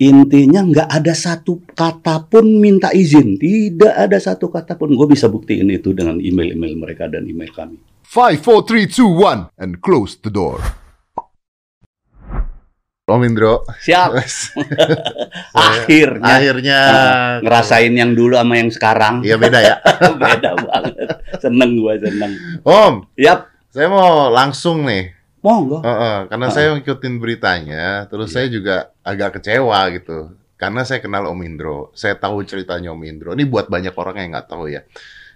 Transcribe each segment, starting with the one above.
Intinya nggak ada satu kata pun minta izin. Tidak ada satu kata pun. Gue bisa buktiin itu dengan email-email mereka dan email kami. Five, four, three, two, one, and close the door. Om Indro. Siap. Akhirnya. Akhirnya. Nah, ngerasain yang dulu sama yang sekarang. Iya beda ya. Beda banget. Seneng gue seneng. Om, Yap. saya mau langsung nih. Monggo. Heeh, karena Ah. saya ngikutin beritanya, terus Iya. saya juga agak kecewa gitu. Karena saya kenal Om Indro, saya tahu ceritanya Om Indro. Ini buat banyak orang yang nggak tahu ya.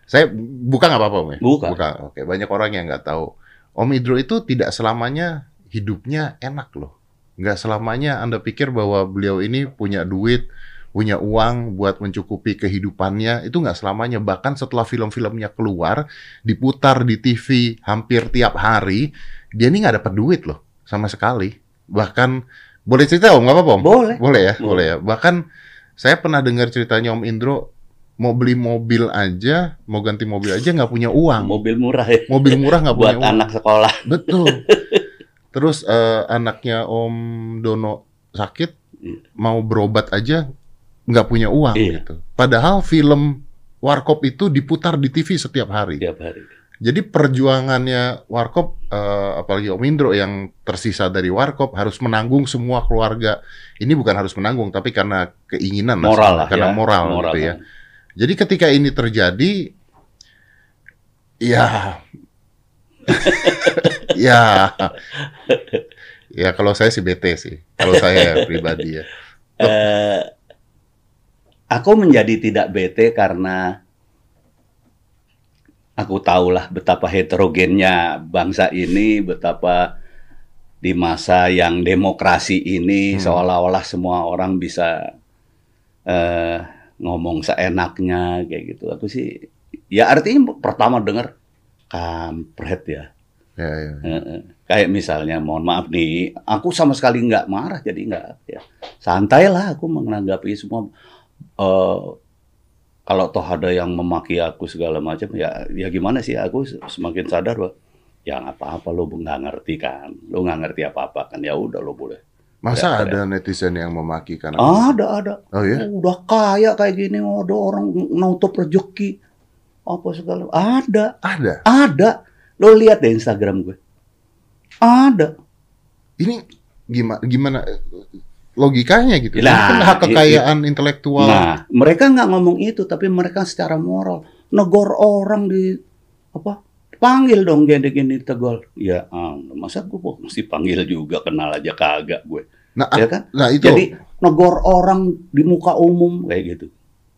Saya buka nggak apa-apa Om ya? Buka. Oke, banyak orang yang nggak tahu. Om Indro itu tidak selamanya hidupnya enak loh. Nggak selamanya Anda pikir bahwa beliau ini punya duit, punya uang buat mencukupi kehidupannya. Itu nggak selamanya. Bahkan setelah film-filmnya keluar, diputar di TV hampir tiap hari, dia ini nggak dapat duit loh sama sekali. Bahkan boleh cerita om nggak apa-apa om? Boleh. Boleh ya, Boleh. boleh ya. Bahkan saya pernah dengar ceritanya Om Indro mau beli mobil aja, mau ganti mobil aja nggak punya uang. Mobil murah ya. Mobil murah nggak punya Buat uang. anak sekolah. Betul. Terus eh, anaknya Om Dono sakit, Iya. mau berobat aja nggak punya uang Iya. gitu. Padahal film Warkop itu diputar di TV setiap hari. Tiap hari. Jadi perjuangannya Warkop, eh, apalagi Om Indro yang tersisa dari Warkop harus menanggung semua keluarga. Ini bukan harus menanggung, tapi karena keinginan. Moral lah karena ya. moral, gitu ya. Jadi ketika ini terjadi, ya, ya, ya kalau saya sih bete sih, kalau saya pribadi ya. Eh, aku menjadi tidak bete karena aku tahulah betapa heterogennya bangsa ini, betapa di masa yang demokrasi ini Hmm. seolah-olah semua orang bisa eh, ngomong seenaknya kayak gitu. Aku sih, ya artinya pertama dengar kampret ya. Ya, ya. Heeh. Kayak misalnya, mohon maaf nih, aku sama sekali nggak marah, jadi nggak ya santai lah aku menanggapi semua. Eh, kalau toh ada yang memaki aku segala macam, ya ya gimana sih? Aku semakin sadar bahwa ya apa-apa lo nggak ngerti kan, lo nggak ngerti apa-apa kan, ya udah lo boleh. Masa Ya, ada netizen yang memaki karena Ada ada, Oh ya? udah kaya kayak gini, ada orang nutup rezeki apa segala, ada Ada. ada. Lo lihat deh Instagram gue, ada. Ini gimana gimana logikanya gitu? Ini Nah, kan hak kekayaan intelektual. Nah, mereka nggak ngomong itu, tapi mereka secara moral negor orang di apa? Panggil dong jadi gini tegol. Ya, ah, masa gue mesti panggil juga kenal aja kagak gue, Nah, ya kan? nah itu. Jadi negor orang di muka umum kayak gitu.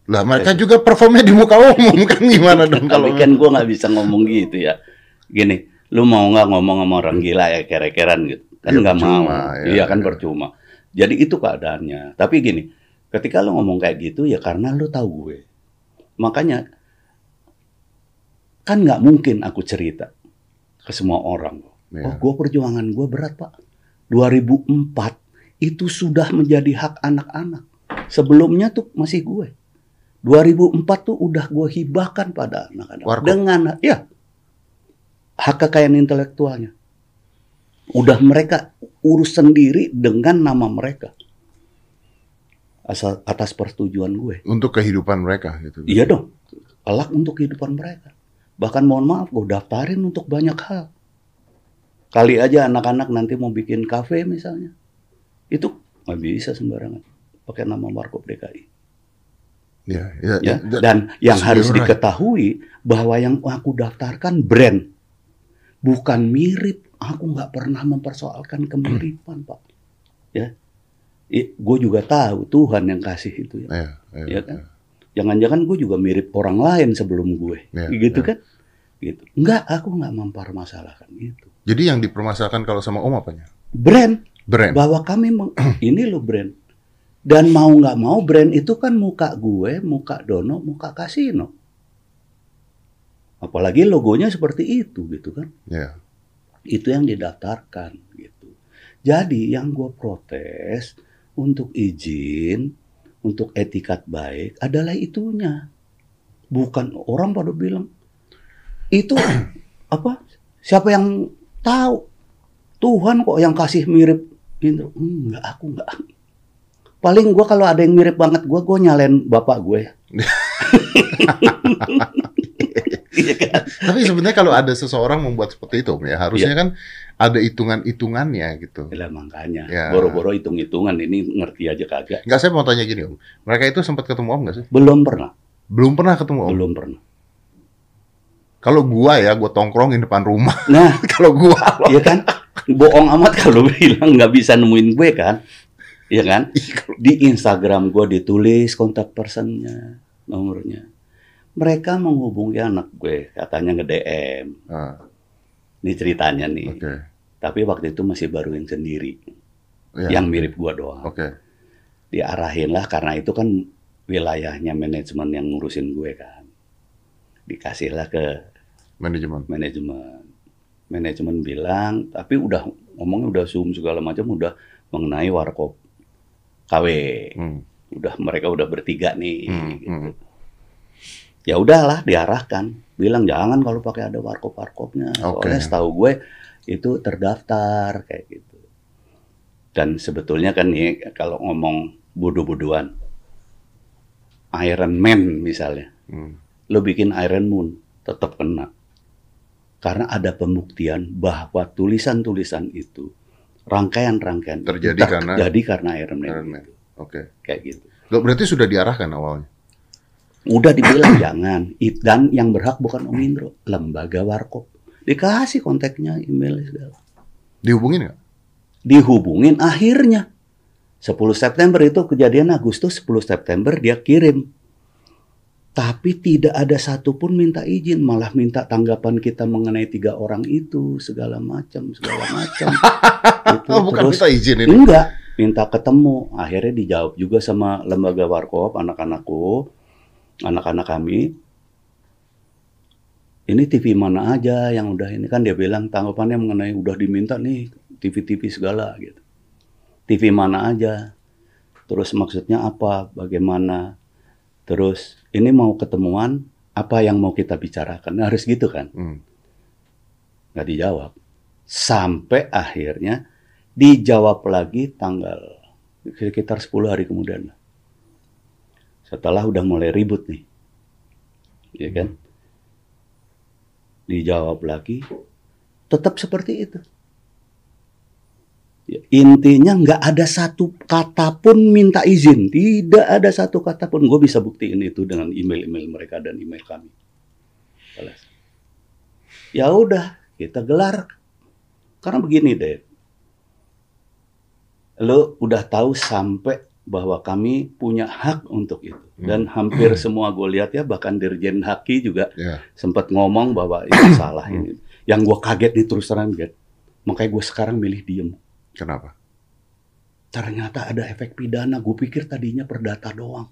lah mereka juga performnya di muka umum kan gimana dong kalau Tapi kan gue nggak bisa ngomong gitu ya. Gini, lu mau nggak ngomong sama orang gila ya kere-keran gitu? Kan Ya, nggak mau. percuma, ya, iya kan ya. percuma. Jadi itu keadaannya. Tapi gini, ketika lu ngomong kayak gitu ya karena lu tahu gue. Makanya kan nggak mungkin aku cerita ke semua orang. Ya. Oh, gue perjuangan gue berat pak. 2004 itu sudah menjadi hak anak-anak. Sebelumnya tuh masih gue. 2004 tuh udah gue hibahkan pada anak-anak. Dengan ya hak kekayaan intelektualnya. Udah mereka urus sendiri dengan nama mereka. Asal atas persetujuan gue. untuk kehidupan mereka gitu. Iya dong. Kelak untuk kehidupan mereka. Bahkan mohon maaf, gue daftarin untuk banyak hal. Kali aja anak-anak nanti mau bikin kafe misalnya. Itu nggak bisa sembarangan. Pakai nama Warkop DKI. Ya, ya, Ya. ya. Dan yang harus right. diketahui bahwa yang aku daftarkan brand. Bukan mirip. Aku nggak pernah mempersoalkan kemiripan, Pak. Ya. Gue juga tahu Tuhan yang kasih itu ya. Ya, ya, Iya kan? Jangan-jangan gue juga mirip orang lain sebelum gue, Ya, gitu ya. kan? Gitu. Enggak, aku nggak mempermasalahkan itu. Jadi yang dipermasalahkan kalau sama Om apanya? Brand, Brand. bahwa kami meng- ini loh brand. Dan mau nggak mau brand itu kan muka gue, muka Dono, muka Kasino. Apalagi logonya seperti itu gitu kan? Ya. Itu yang didaftarkan gitu. Jadi yang gue protes untuk izin, untuk etikat baik adalah itunya. Bukan orang pada bilang itu apa? Siapa yang tahu? Tuhan kok yang kasih mirip gitu. Enggak, aku enggak. Paling gua kalau ada yang mirip banget gua, gua nyalain bapak gue. Iya kan? Tapi sebenarnya kalau ada seseorang membuat seperti itu, ya harusnya Iya. kan ada hitungan-hitungannya gitu. Lah makanya, Ya. boro-boro hitung-hitungan ini ngerti aja kagak. Enggak, saya mau tanya gini om, mereka itu sempat ketemu om nggak sih? Belum pernah, Belum pernah ketemu om. belum pernah. Kalau gua ya, gua tongkrongin depan rumah. Nah, kalau gua, loh. Iya kan? Bohong amat kalau bilang nggak bisa nemuin gue kan? Iya kan? Di Instagram gue ditulis kontak personnya, nomornya. Mereka menghubungi anak gue, katanya nge-DM. Ah, Ini ceritanya nih. Oke, Tapi waktu itu masih baru yang sendiri, Ya, yang mirip gue doang. Oke, Diarahin lah karena itu kan wilayahnya manajemen yang ngurusin gue kan. Dikasihlah ke manajemen. manajemen. Manajemen bilang, tapi udah ngomongnya udah zoom segala macam udah mengenai warkop KW. Hmm. Udah mereka udah bertiga nih. Hmm, gitu. hmm. Ya udahlah diarahkan. Bilang jangan kalau pakai ada warkop-warkopnya. Oke. Soalnya setahu gue itu terdaftar kayak gitu. Dan sebetulnya kan nih kalau ngomong bodoh-bodohan. Iron Man misalnya Hmm. lo bikin Iron Moon tetap kena. Karena ada pembuktian bahwa tulisan-tulisan itu rangkaian-rangkaian Terjadi ter- karena- terjadi karena Iron Man, Iron Man. Oke. kayak gitu. Loh, berarti sudah diarahkan awalnya. Udah dibilang jangan. Dan yang berhak bukan Om Indro, lembaga warkop. Dikasih kontaknya, email segala. Dihubungin nggak? Dihubungin akhirnya 10 September itu kejadian Agustus 10 September dia kirim. Tapi tidak ada satupun minta izin, malah minta tanggapan kita mengenai tiga orang itu segala macam, segala macam. Itu Oh, bukan terus minta izin ini. enggak minta ketemu. Akhirnya dijawab juga sama lembaga warkop anak-anakku, anak-anak kami. Ini TV mana aja yang udah ini kan dia bilang tanggapannya mengenai udah diminta nih TV-TV segala gitu. TV mana aja. Terus maksudnya apa? Bagaimana? Terus ini mau ketemuan apa yang mau kita bicarakan? Nah, harus gitu kan? Hmm. nggak dijawab. Sampai akhirnya dijawab lagi tanggal sekitar 10 hari kemudian. Setelah udah mulai ribut nih. Ya kan? Dijawab lagi tetap seperti itu. Ya, intinya nggak ada satu kata pun minta izin. Tidak ada satu kata pun. Gue bisa buktiin itu dengan email-email mereka dan email kami. Ya udah, kita gelar. Karena begini deh. Lo udah tahu sampai bahwa kami punya hak untuk itu. Dan hampir semua gue lihat ya, bahkan Dirjen Haki juga Ya. sempat ngomong bahwa itu salah ini. Yang gue kaget nih terus terang Get. Makanya gue sekarang milih diem. Kenapa? Ternyata ada efek pidana. Gue pikir tadinya perdata doang.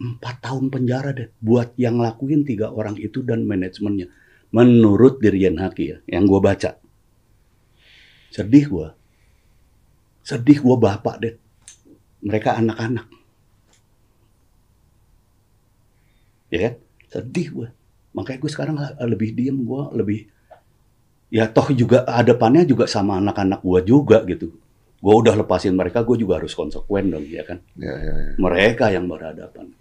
Empat tahun penjara deh. Buat yang lakuin tiga orang itu dan manajemennya. Menurut Dirjen Haki ya. Yang gue baca. Sedih gue. Sedih gue bapak deh. Mereka anak-anak. Ya kan? Sedih gue. Makanya gue sekarang lebih diem. Gue lebih ya toh juga hadapannya juga sama anak-anak gua juga gitu. Gua udah lepasin mereka, gue juga harus konsekuen dong, ya kan? Ya, ya, ya. Mereka yang berhadapan.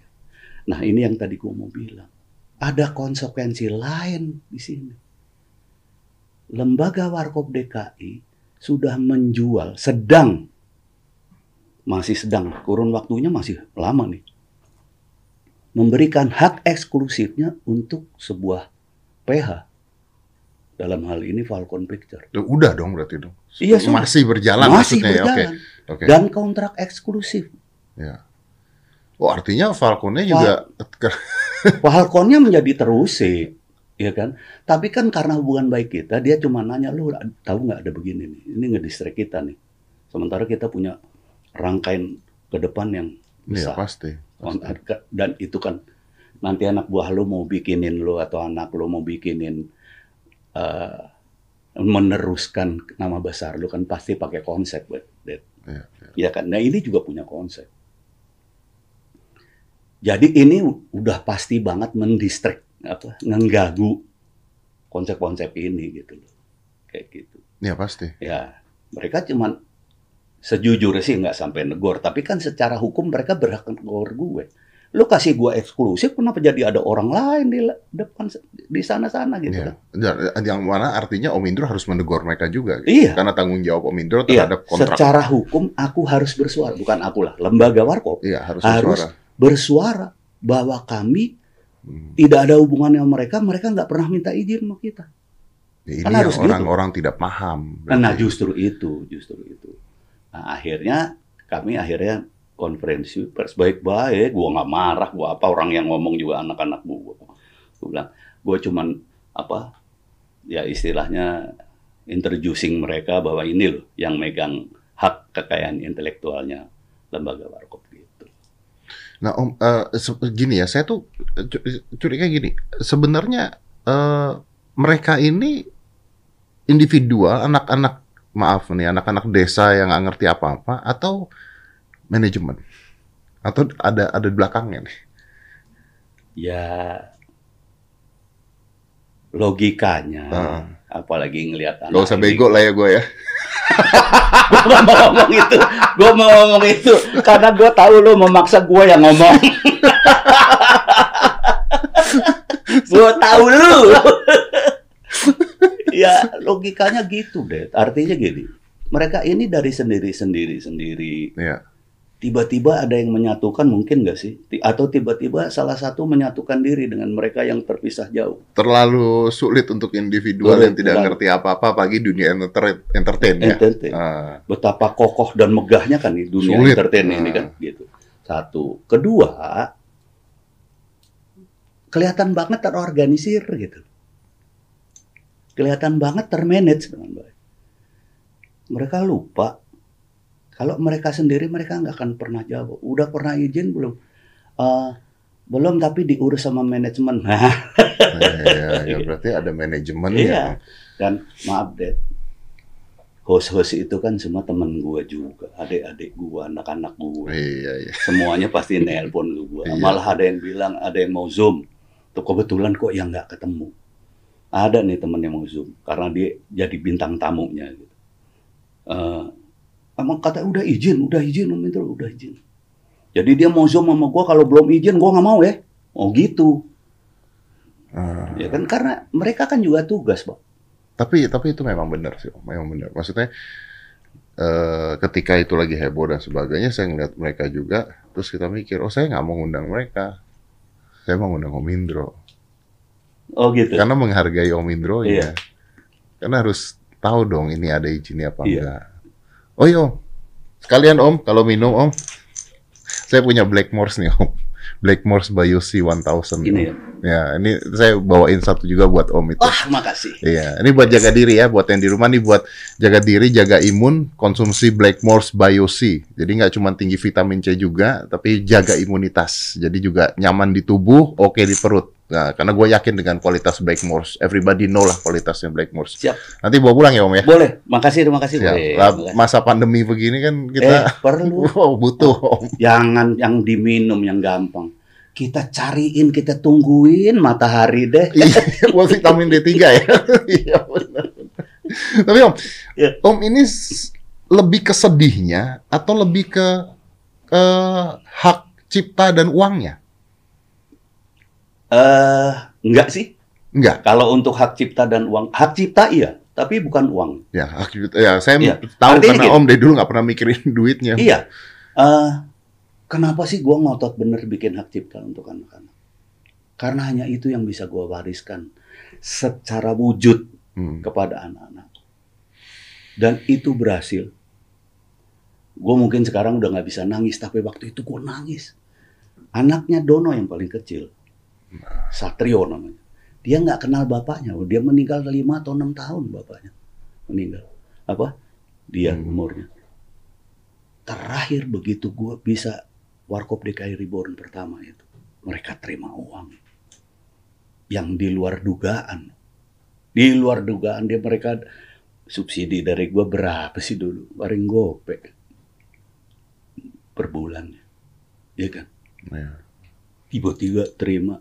Nah ini yang tadi gua mau bilang. Ada konsekuensi lain di sini. Lembaga Warkop DKI sudah menjual, sedang, masih sedang, kurun waktunya masih lama nih. Memberikan hak eksklusifnya untuk sebuah PH dalam hal ini Falcon Picture. Udah dong berarti dong. Iya, sudah. Masih berjalan Masih maksudnya ya. Oke. berjalan. Oke. Dan kontrak eksklusif. Ya. Oh, artinya Falconnya juga Falconnya menjadi terusik, ya kan? Tapi kan karena hubungan baik kita, dia cuma nanya lu tahu nggak ada begini nih, ini ngedistract kita nih. Sementara kita punya rangkaian ke depan yang Iya, besar. pasti. pasti. Dan itu kan nanti anak buah lu mau bikinin lu atau anak lu mau bikinin eh, meneruskan nama besar lu kan pasti pakai konsep, buat Dad. Iya, iya. Ya kan? Nah ini juga punya konsep. Jadi ini udah pasti banget mendistract apa mengganggu konsep-konsep ini gitu loh. Kayak gitu. Iya, pasti. Ya, mereka cuman sejujurnya sih nggak sampai negor, tapi kan secara hukum mereka berhak negor gue. Lu kasih gue eksklusif, kenapa jadi ada orang lain di depan di sana-sana gitu Iya. kan? Yang mana artinya Om Indro harus menegur mereka juga. Iya. Karena tanggung jawab Om Indro Iya, terhadap kontrak. secara hukum aku harus bersuara, bukan aku lah, lembaga warkop Iya, harus, harus bersuara. bersuara bahwa kami Hmm. tidak ada hubungannya sama mereka, mereka nggak pernah minta izin sama kita. Ya, Kan ini harus gitu. orang-orang tidak paham. Nah, Berarti. justru itu, justru itu. Nah, akhirnya kami akhirnya konferensi pers baik-baik, gua nggak marah, gua apa orang yang ngomong juga anak-anak gua. Gua bilang, gua cuman apa? Ya istilahnya introducing mereka bahwa ini loh yang megang hak kekayaan intelektualnya lembaga warkop gitu. Nah, Om, se- gini ya, saya tuh eh, cu- curiga gini. Sebenarnya eh, mereka ini individual, anak-anak maaf nih, anak-anak desa yang nggak ngerti apa-apa, atau manajemen, atau ada ada di belakangnya nih. Ya logikanya, Ah. apalagi ngelihat Gak usah bego lah ya gue ya. gue gak mau ngomong itu, gue mau ngomong itu karena gue tahu lo memaksa gue yang ngomong. gue tahu lu. Ya logikanya gitu deh. Artinya gini, mereka ini dari sendiri-sendiri sendiri. Iya. Tiba-tiba ada yang menyatukan mungkin nggak sih? Atau tiba-tiba salah satu menyatukan diri dengan mereka yang terpisah jauh. Terlalu sulit untuk individual Sulit, yang tidak terlalu. ngerti apa-apa, apalagi dunia enter- entertain ya. Entertain. Ah, betapa kokoh dan megahnya kan di dunia Sulit. entertain ini Nah. kan gitu. Satu, kedua kelihatan banget terorganisir gitu. Kelihatan banget termanage dengan baik. Mereka lupa kalau mereka sendiri mereka nggak akan pernah jawab. Udah pernah izin belum? Eh, belum tapi diurus sama manajemen. Nah, iya, ya, berarti ada manajemennya. Iya. Dan maaf deh, host-host itu kan semua temen gue juga, adik-adik gue, anak-anak gue. Iya, iya. Semuanya pasti nelpon gue. Iya. Malah ada yang bilang, ada yang mau zoom. Tuh kebetulan kok yang nggak ketemu. Ada nih temen yang mau zoom, karena dia jadi bintang tamunya. Gitu. Eh, emang kata udah izin, udah izin, Om Indro, udah izin. Jadi dia mau zoom sama gue, kalau belum izin gue nggak mau ya. Oh gitu, Ah. ya kan? Karena mereka kan juga tugas, Pak. Tapi tapi itu memang benar sih, Om. memang benar. Maksudnya eh, ketika itu lagi heboh dan sebagainya, saya ngeliat mereka juga, terus kita mikir, oh saya nggak mau ngundang mereka, saya mau ngundang Om Indro, Oh gitu. karena menghargai Om Indro Iya. ya, karena harus tahu dong ini ada izinnya apa Iya. enggak. Oh iya, Om. sekalian Om, kalau minum Om, saya punya Blackmores nih Om, Blackmores Bayosi 1000. Ini Om. ya. Ya, ini saya bawain satu juga buat Om itu. Wah, makasih. Iya, ini buat jaga diri ya, buat yang di rumah nih buat jaga diri, jaga imun, konsumsi Blackmores C. Jadi nggak cuma tinggi vitamin C juga, tapi jaga imunitas. Jadi juga nyaman di tubuh, oke di perut. Nah, karena gue yakin dengan kualitas Blackmores, everybody know lah kualitasnya Blackmores. Siap. Nanti bawa pulang ya Om ya. Boleh. Makasih, terima kasih. Siap. Boleh. Lah, masa pandemi begini kan Eh, kita perlu. wow, butuh Om. Jangan yang diminum yang gampang. Kita cariin, kita tungguin matahari deh. Iya, buat vitamin D3 ya. Iya benar. Tapi Om, Iya. Om ini lebih ke sedihnya atau lebih ke eh, hak cipta dan uangnya? Eh, enggak sih. Enggak. Kalau untuk hak cipta dan uang, hak cipta iya, tapi bukan uang. Ya, hak cipta- ya saya Iya. tahu Artinya karena gini. Om dari dulu nggak pernah mikirin duitnya. Iya. Eh, kenapa sih gua ngotot bener bikin hak cipta untuk anak-anak? Karena hanya itu yang bisa gua wariskan secara wujud Hmm. kepada anak-anak. Dan itu berhasil. Gue mungkin sekarang udah nggak bisa nangis, tapi waktu itu gue nangis. Anaknya Dono yang paling kecil, Satrio namanya. Dia nggak kenal bapaknya, dia meninggal lima atau enam tahun bapaknya meninggal. Apa? Dia Hmm. umurnya. Terakhir begitu gue bisa warkop DKI Reborn pertama itu, mereka terima uang yang di luar dugaan di luar dugaan dia mereka subsidi dari gua berapa sih dulu paling gope per bulan ya kan Ya. tiba-tiba terima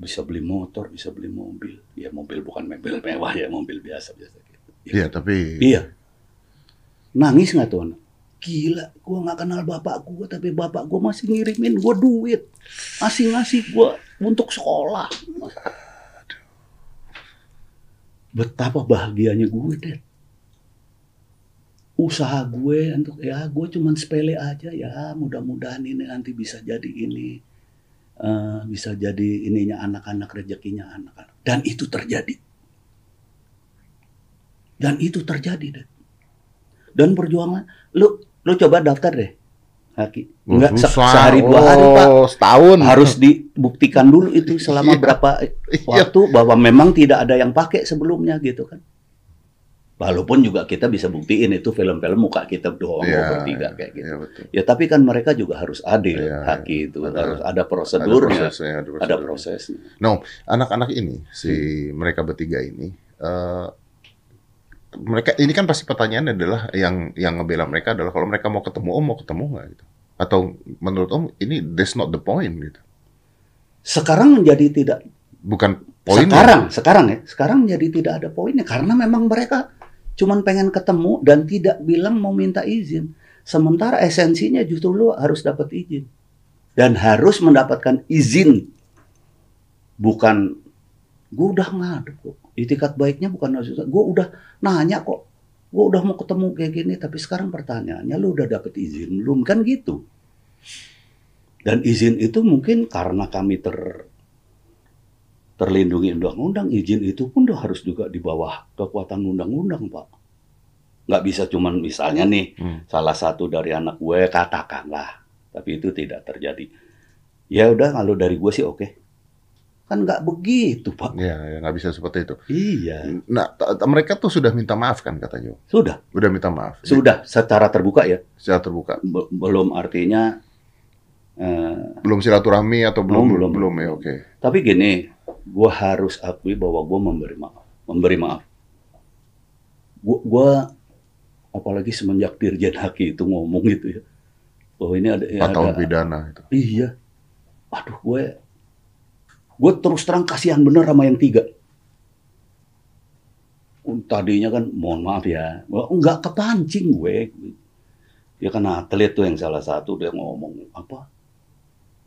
bisa beli motor bisa beli mobil. Ya mobil bukan mobil mewah ya mobil biasa biasa gitu. Iya, tapi iya. Nangis nggak tuh anak? Gila, gua nggak kenal bapak gua, tapi bapak gua masih ngirimin gua duit, masih ngasih gua untuk sekolah. Betapa bahagianya gue, Dad. Usaha gue untuk ya gue cuman sepele aja. Ya, mudah-mudahan ini nanti bisa jadi ini, eh, bisa jadi ininya anak-anak rezekinya anak-anak. Dan itu terjadi. Dan itu terjadi, Dad. Dan perjuangan, lu lu coba daftar deh, Haki. Enggak se- sehari dua hari pak, Oh, setahun. harus dibuktikan dulu itu selama Iya. berapa Iya. waktu bahwa memang tidak ada yang pakai sebelumnya gitu kan. Walaupun juga kita bisa buktiin itu film-film muka kita doang Iya, bertiga iya, kayak gitu. iya, betul. Ya tapi kan mereka juga harus adil, Iya, Haki itu ada- harus ada Ada prosedurnya, prosesnya, ada ada prosedurnya. prosesnya. anak-anak ini si mereka bertiga ini eh, mereka ini kan pasti pertanyaannya adalah yang yang ngebela mereka adalah kalau mereka mau ketemu om mau ketemu nggak gitu atau menurut om ini that's not the point gitu Sekarang menjadi tidak bukan poinnya sekarang, sekarang ya, sekarang menjadi tidak ada poinnya karena memang mereka cuman pengen ketemu dan tidak bilang mau minta izin. Sementara esensinya justru lu harus dapat izin dan harus mendapatkan izin. Bukan gue udah ngadep kok. Itikat baiknya bukan gue udah nanya kok. Gue udah mau ketemu kayak gini tapi sekarang pertanyaannya lu udah dapet izin belum kan gitu. Dan izin itu mungkin karena kami ter terlindungi undang-undang, izin itu pun harus juga di bawah kekuatan undang-undang, Pak. Nggak bisa cuman misalnya nih, Hmm. salah satu dari anak gue katakanlah, tapi itu tidak terjadi. Ya udah, kalau dari gue sih oke. Kan nggak begitu, Pak. ya ya nggak bisa seperti itu Iya, nah mereka tuh sudah minta maaf kan katanya sudah, udah minta maaf sudah secara terbuka ya. secara terbuka Be- belum artinya, eh, belum silaturahmi atau belum belum belum. belum ya oke tapi gini, gue harus akui bahwa gue memberi maaf, memberi maaf. Gue, gua apalagi semenjak Dirjen Haki itu ngomong gitu ya, bahwa ini ada, ya empat tahun pidana itu Iya. Aduh, gue gue terus terang kasihan bener sama yang tiga. Tadinya kan, mohon maaf ya, nggak kepancing gue. Ya kan atlet tuh yang salah satu dia ngomong apa?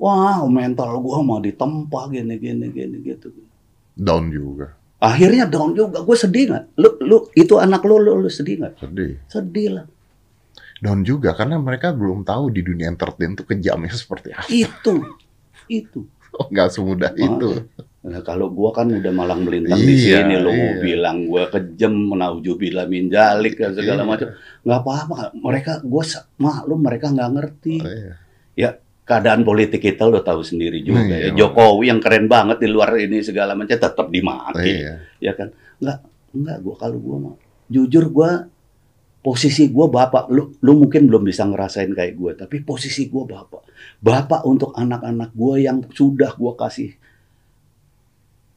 Wah, mental gue mau ditempa gini gini gini gitu. down juga Akhirnya down juga, gue sedih nggak? Lu, lu itu anak lu, lu, lu sedih nggak? sedih Sedih lah. down juga karena mereka belum tahu di dunia entertain tuh kejamnya seperti apa Itu, itu. oh, nggak semudah itu Nah, kalau gua kan udah malang melintang di Iya, sini lo iya. bilang gua kejem, menaujubillah min jalik dan segala Iya. macam. nggak apa-apa. Mereka gua sa- maklum mereka nggak ngerti. Oh, iya. Keadaan politik kita lo tahu sendiri juga Iya, ya. Jokowi yang keren banget di luar ini segala macam tetap Oh, dimaki. iya. Ya kan? Nggak nggak gua kalau gua mah jujur gua posisi gua bapak lu lu mungkin belum bisa ngerasain kayak gua tapi posisi gua bapak bapak untuk anak-anak gua yang sudah gua kasih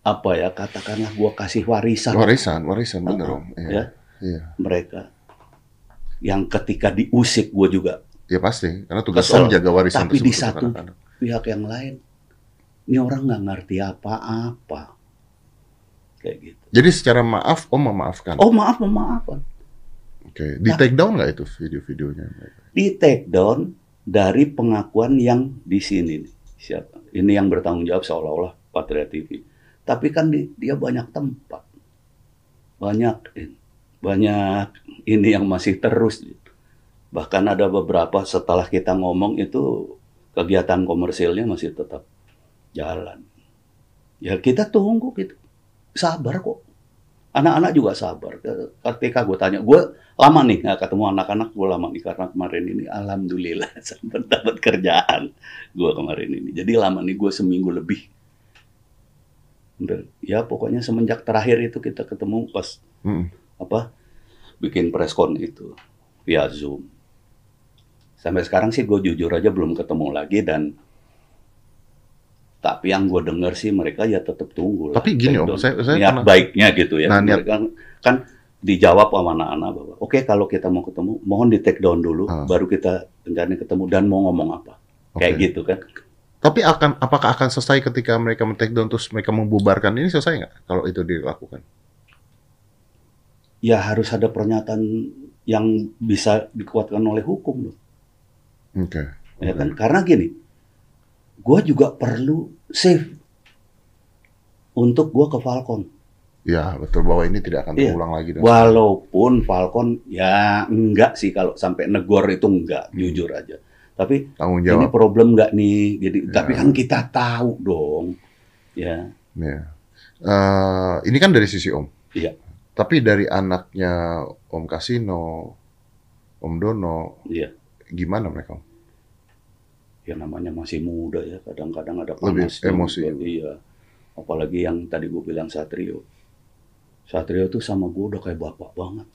apa ya katakanlah gua kasih warisan Warisan, warisan bener om. Iya. ya. Iya. mereka yang ketika diusik gua juga Ya pasti, karena tugas Kesel. om jaga warisan Tapi di satu- anak-anak. pihak yang lain ini orang nggak ngerti apa-apa kayak gitu Jadi secara maaf om memaafkan. oh maaf memaafkan Oke, di Nah. take down nggak itu video-videonya? di take down dari pengakuan yang di sini. Siapa? Ini yang bertanggung jawab seolah-olah Patria TV. Tapi kan di- dia banyak tempat. Banyak banyak ini yang masih terus. Bahkan ada beberapa setelah kita ngomong itu kegiatan komersilnya masih tetap jalan. Ya kita tunggu gitu. Sabar kok. Anak-anak juga sabar. Ketika gue tanya, gue lama nih nggak ketemu anak-anak gue lama nih karena kemarin ini alhamdulillah sempat dapat kerjaan gue kemarin ini jadi lama nih gue seminggu lebih ya pokoknya semenjak terakhir itu kita ketemu pas Mm. apa bikin preskon itu via zoom sampai sekarang sih gue jujur aja belum ketemu lagi dan tapi yang gue dengar sih mereka ya tetap tunggu lah. Tapi gini, Om, Take saya- saya niat pernah- baiknya gitu ya Nah, niat- mereka kan dijawab sama anak-anak bahwa oke kalau kita mau ketemu mohon di take down dulu Ah. baru kita rencana ketemu dan mau ngomong apa kayak Oke. gitu kan Tapi akan apakah akan selesai ketika mereka men-take down terus mereka membubarkan ini selesai nggak kalau itu dilakukan? ya harus ada pernyataan yang bisa dikuatkan oleh hukum loh. Oke. Ya kan? Karena gini, gue juga perlu save untuk gue ke Falcon. Ya, betul bahwa ini tidak akan Iya. terulang lagi. dan- Walaupun Falcon ya enggak sih kalau sampai negor itu enggak, jujur aja. Tapi Tanggung ini problem enggak nih? Jadi Ya. tapi kan kita tahu dong. Ya, Ya. Eh, ini kan dari sisi Om. Iya. Tapi dari anaknya Om Kasino, Om Dono, iya. gimana mereka? Om? Ya namanya masih muda ya, kadang-kadang ada Lebih panas. emosi juga. juga. Iya. Apalagi yang tadi gue bilang Satrio. Satrio tuh sama gue udah kayak bapak banget.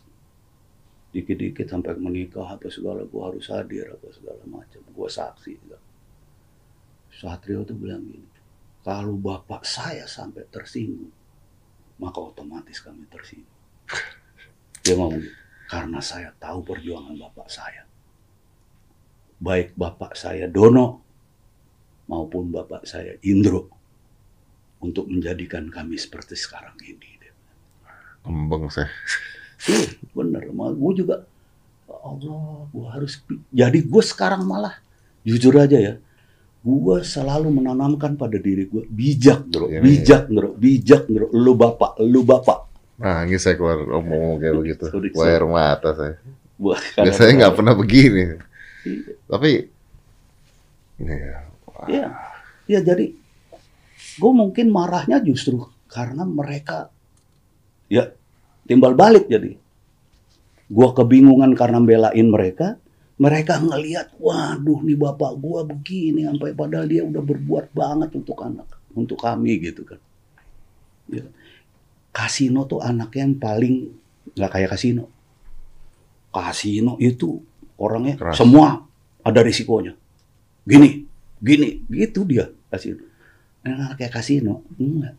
Dikit-dikit sampai menikah apa segala gue harus hadir apa segala macam. Gue saksi. juga. Satrio tuh bilang gini, kalau bapak saya sampai tersinggung, maka otomatis kami tersinggung. Dia ngomong karena saya tahu perjuangan bapak saya. Baik bapak saya Dono maupun bapak saya Indro untuk menjadikan kami seperti sekarang ini. Kembang saya. Iya, bener. Gue juga, ya Allah, gue harus. Jadi gue sekarang malah, jujur aja ya, gue selalu menanamkan pada diri gue bijak, bro, Ini- bijak, bro, bijak, bro. Lu bapak, lu bapak. Nah, ini saya keluar ngomong kayak begitu. Keluar air mata saya. Biasanya nggak pernah begini. Tapi, ya, Iya, ya jadi gue mungkin marahnya justru karena mereka ya timbal balik jadi. Gue kebingungan karena belain mereka, mereka ngelihat, waduh nih bapak gua begini sampai padahal dia udah berbuat banget untuk anak, untuk kami gitu kan. Ya. Kasino tuh anaknya yang paling nggak kayak kasino. Kasino itu orangnya Keras. semua ada risikonya. Gini, gini, gitu dia kasino. Nah, kayak kasino, enggak.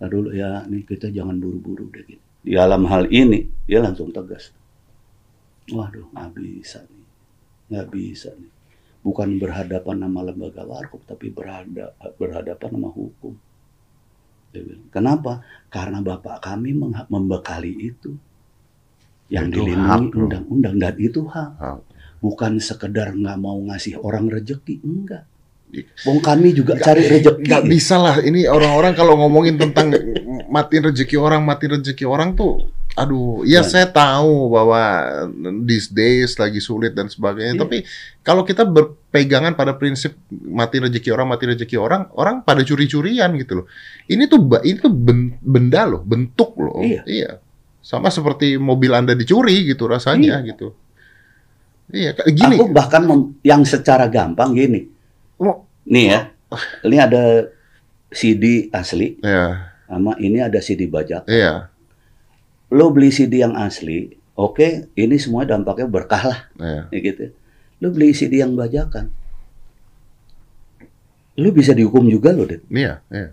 Nah dulu ya, nih kita jangan buru-buru deh gitu. Di dalam hal ini, dia langsung tegas. Waduh, nggak bisa nih. Nggak bisa nih. Bukan berhadapan sama lembaga warkop, tapi berhada- berhadapan sama hukum. Kenapa? Karena bapak kami membekali itu. Yang dilindungi undang-undang. Dan itu hak. Hak. Bukan sekedar nggak mau ngasih orang rejeki. Enggak. Wong kami juga Nggak- cari rejeki. nggak bisa lah. Ini orang-orang kalau ngomongin tentang matiin rezeki orang, matiin rezeki orang tuh, aduh, ya saya tahu bahwa these days lagi sulit dan sebagainya. Iya. Tapi kalau kita berpegangan pada prinsip mati rezeki orang, mati rezeki orang, orang pada curi-curian gitu loh. Ini tuh ba- ini tuh ben- benda loh, bentuk loh. Iya. Sama seperti mobil Anda dicuri gitu rasanya gitu. Iya, gini. Aku bahkan yang secara gampang gini. Oh. Nih ya. Ini ada CD asli Iya, sama ini ada CD bajak. iya, Lo beli CD yang asli, oke, ini semua dampaknya berkah lah, iya. ya gitu. Lo beli CD yang bajakan, lo bisa dihukum juga lo, deh. Iya, iya.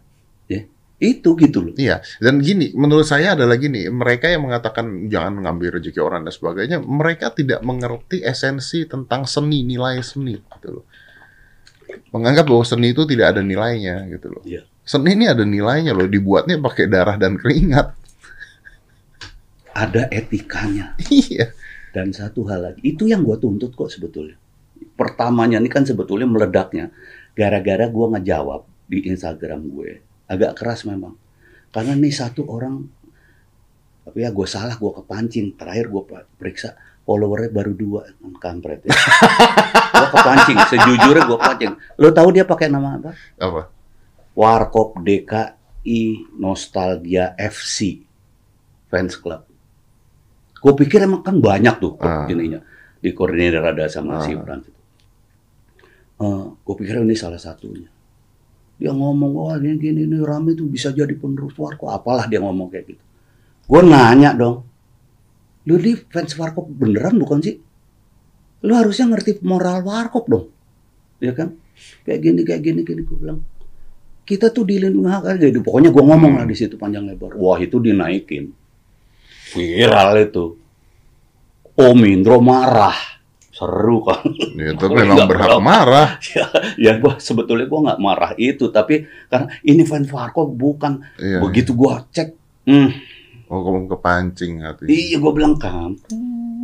Itu gitu loh. Iya, dan gini, menurut saya adalah gini, mereka yang mengatakan jangan mengambil rezeki orang dan sebagainya, mereka tidak mengerti esensi tentang seni, nilai seni, gitu loh. Menganggap bahwa seni itu tidak ada nilainya, gitu loh. Iya. Seni ini ada nilainya loh, dibuatnya pakai darah dan keringat. Ada etikanya. Iya, Dan satu hal lagi, itu yang gue tuntut kok sebetulnya. Pertamanya ini kan sebetulnya meledaknya, gara-gara gue ngejawab di Instagram gue. Agak keras memang. Karena nih satu orang, tapi ya gue salah, gue kepancing. Terakhir gue periksa, followernya baru dua, kan kampret ya. gue kepancing, sejujurnya gue kepancing. Lo tahu dia pakai nama apa? apa? Warkop DKI Nostalgia FC Fans Club. Gue pikir emang kan banyak tuh Ah. ininya di koordinator ada sama Ah. si Frans itu. gue pikir ini salah satunya. Dia ngomong, wah ini gini ini rame tuh bisa jadi penerus warkop. Apalah dia ngomong kayak gitu. Gue nanya dong, lu di fans warkop beneran bukan sih? Lu harusnya ngerti moral warkop dong, ya kan? Kayak gini, kayak gini, gini. Gue bilang, kita tuh dilindungi hak aja. Jadi pokoknya gue ngomong lah di situ panjang lebar. Wah itu dinaikin, viral itu. Om Indro marah, seru kan? Ya, itu memang berhak marah. ya gua sebetulnya gue nggak marah itu, tapi karena ini fans warkop bukan. Iya. Begitu gue cek, hmm, Oh, kamu kepancing hati. iya gue bilang kamu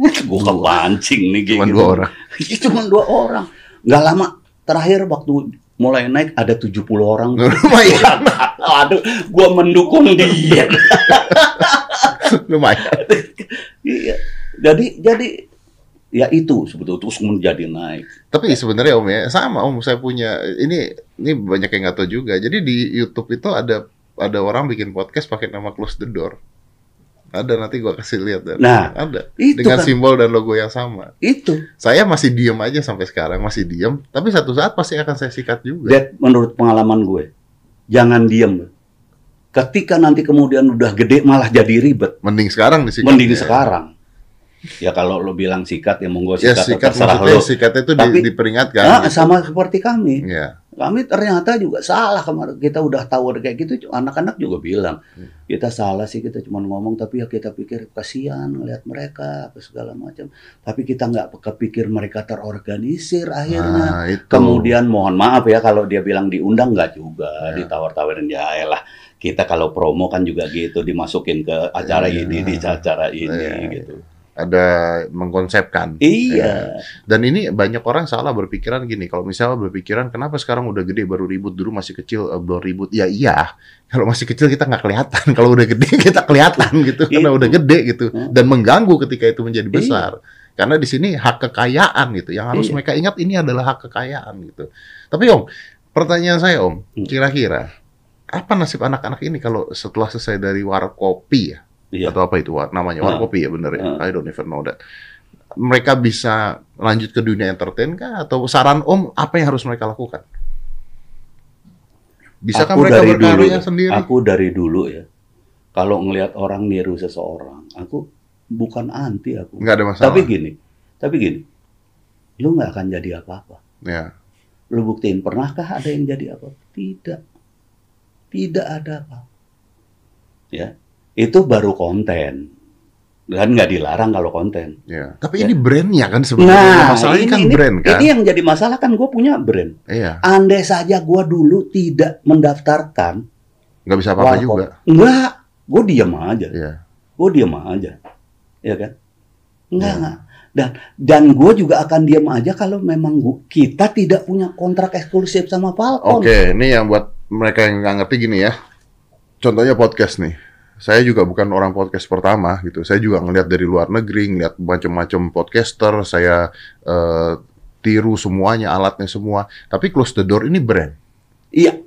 gue kepancing nih gitu. dua orang. Iya, Cuma dua orang. Nggak lama terakhir waktu mulai naik ada 70 orang. Lumayan, Aduh, gua mendukung dia. lumayan. Iya. Jadi jadi ya itu sebetulnya terus menjadi naik. Tapi sebenarnya Om ya, sama Om saya punya ini ini banyak yang nggak tahu juga. Jadi di YouTube itu ada ada orang bikin podcast pakai nama Close the Door. Ada nanti gua kasih lihat dan Nah, ada Itu dengan kan simbol dan logo yang sama. itu. Saya masih diem aja sampai sekarang masih diem, tapi satu saat pasti akan saya sikat juga. Dad, menurut pengalaman gue, jangan diem. Ketika nanti kemudian udah gede malah jadi ribet. Mending sekarang disikat. Mending ya. sekarang. Ya kalau lo bilang sikat ya monggo Ya sikat, sikat terserah lo. sikat itu di- Tapi- diperingatkan. Ah, gitu. sama seperti kami. Ya. Kami ternyata juga salah kemarin. Kita udah tahu kayak gitu, anak-anak juga bilang Hmm. kita salah sih kita cuma ngomong tapi ya kita pikir kasihan ngelihat mereka apa segala macam. Tapi kita nggak kepikir mereka terorganisir akhirnya. Nah, itu. Kemudian mohon maaf ya kalau dia bilang diundang nggak juga Ya. ditawar-tawarin ya elah kita kalau promo kan juga gitu dimasukin ke acara Ya. ini di acara ini Ya. gitu. Ada mengkonsepkan. Iya. Dan ini banyak orang salah berpikiran gini, kalau misalnya berpikiran kenapa sekarang udah gede baru ribut, dulu masih kecil eh, belum ribut. Ya iya, kalau masih kecil kita nggak kelihatan, kalau udah gede kita kelihatan gitu, karena Itu. udah gede gitu. Hmm. Dan mengganggu ketika itu menjadi Iya. besar. Karena di sini hak kekayaan gitu, yang harus Iya. mereka ingat ini adalah hak kekayaan gitu. Tapi Om, pertanyaan saya Om, Hmm. kira-kira apa nasib anak-anak ini kalau setelah selesai dari warkopi ya? Iya. atau apa itu namanya warkopi ya bener ya Ah. I don't even know that mereka bisa lanjut ke dunia entertain kah atau saran om apa yang harus mereka lakukan bisakah Aku mereka dulu, sendiri Aku dari dulu ya. Kalau ngelihat orang niru seseorang, aku bukan anti aku. nggak ada masalah Tapi gini, tapi gini, lu nggak akan jadi apa-apa. ya Lu buktiin pernahkah ada yang jadi apa? Tidak, tidak ada apa. Ya, itu baru konten. Dan nggak dilarang kalau konten. ya tapi Ya. ini brandnya kan sebenarnya masalahnya kan brand kan ini yang jadi masalah kan gue punya brand. iya Andai saja gue dulu tidak mendaftarkan, nggak bisa apa-apa juga enggak, gue diam aja. Iya. gue diam aja, ya kan? Enggak, Ya. enggak. Dan dan gue juga akan diam aja kalau memang gua, kita tidak punya kontrak eksklusif sama Falcon. Oke, ini yang buat mereka yang nggak ngerti gini ya. Contohnya podcast nih. Saya juga bukan orang podcast pertama gitu. Saya juga ngelihat dari luar negeri, ngelihat macam-macam podcaster. Saya eh, tiru semuanya, alatnya semua. Tapi Close the Door ini brand. Iya.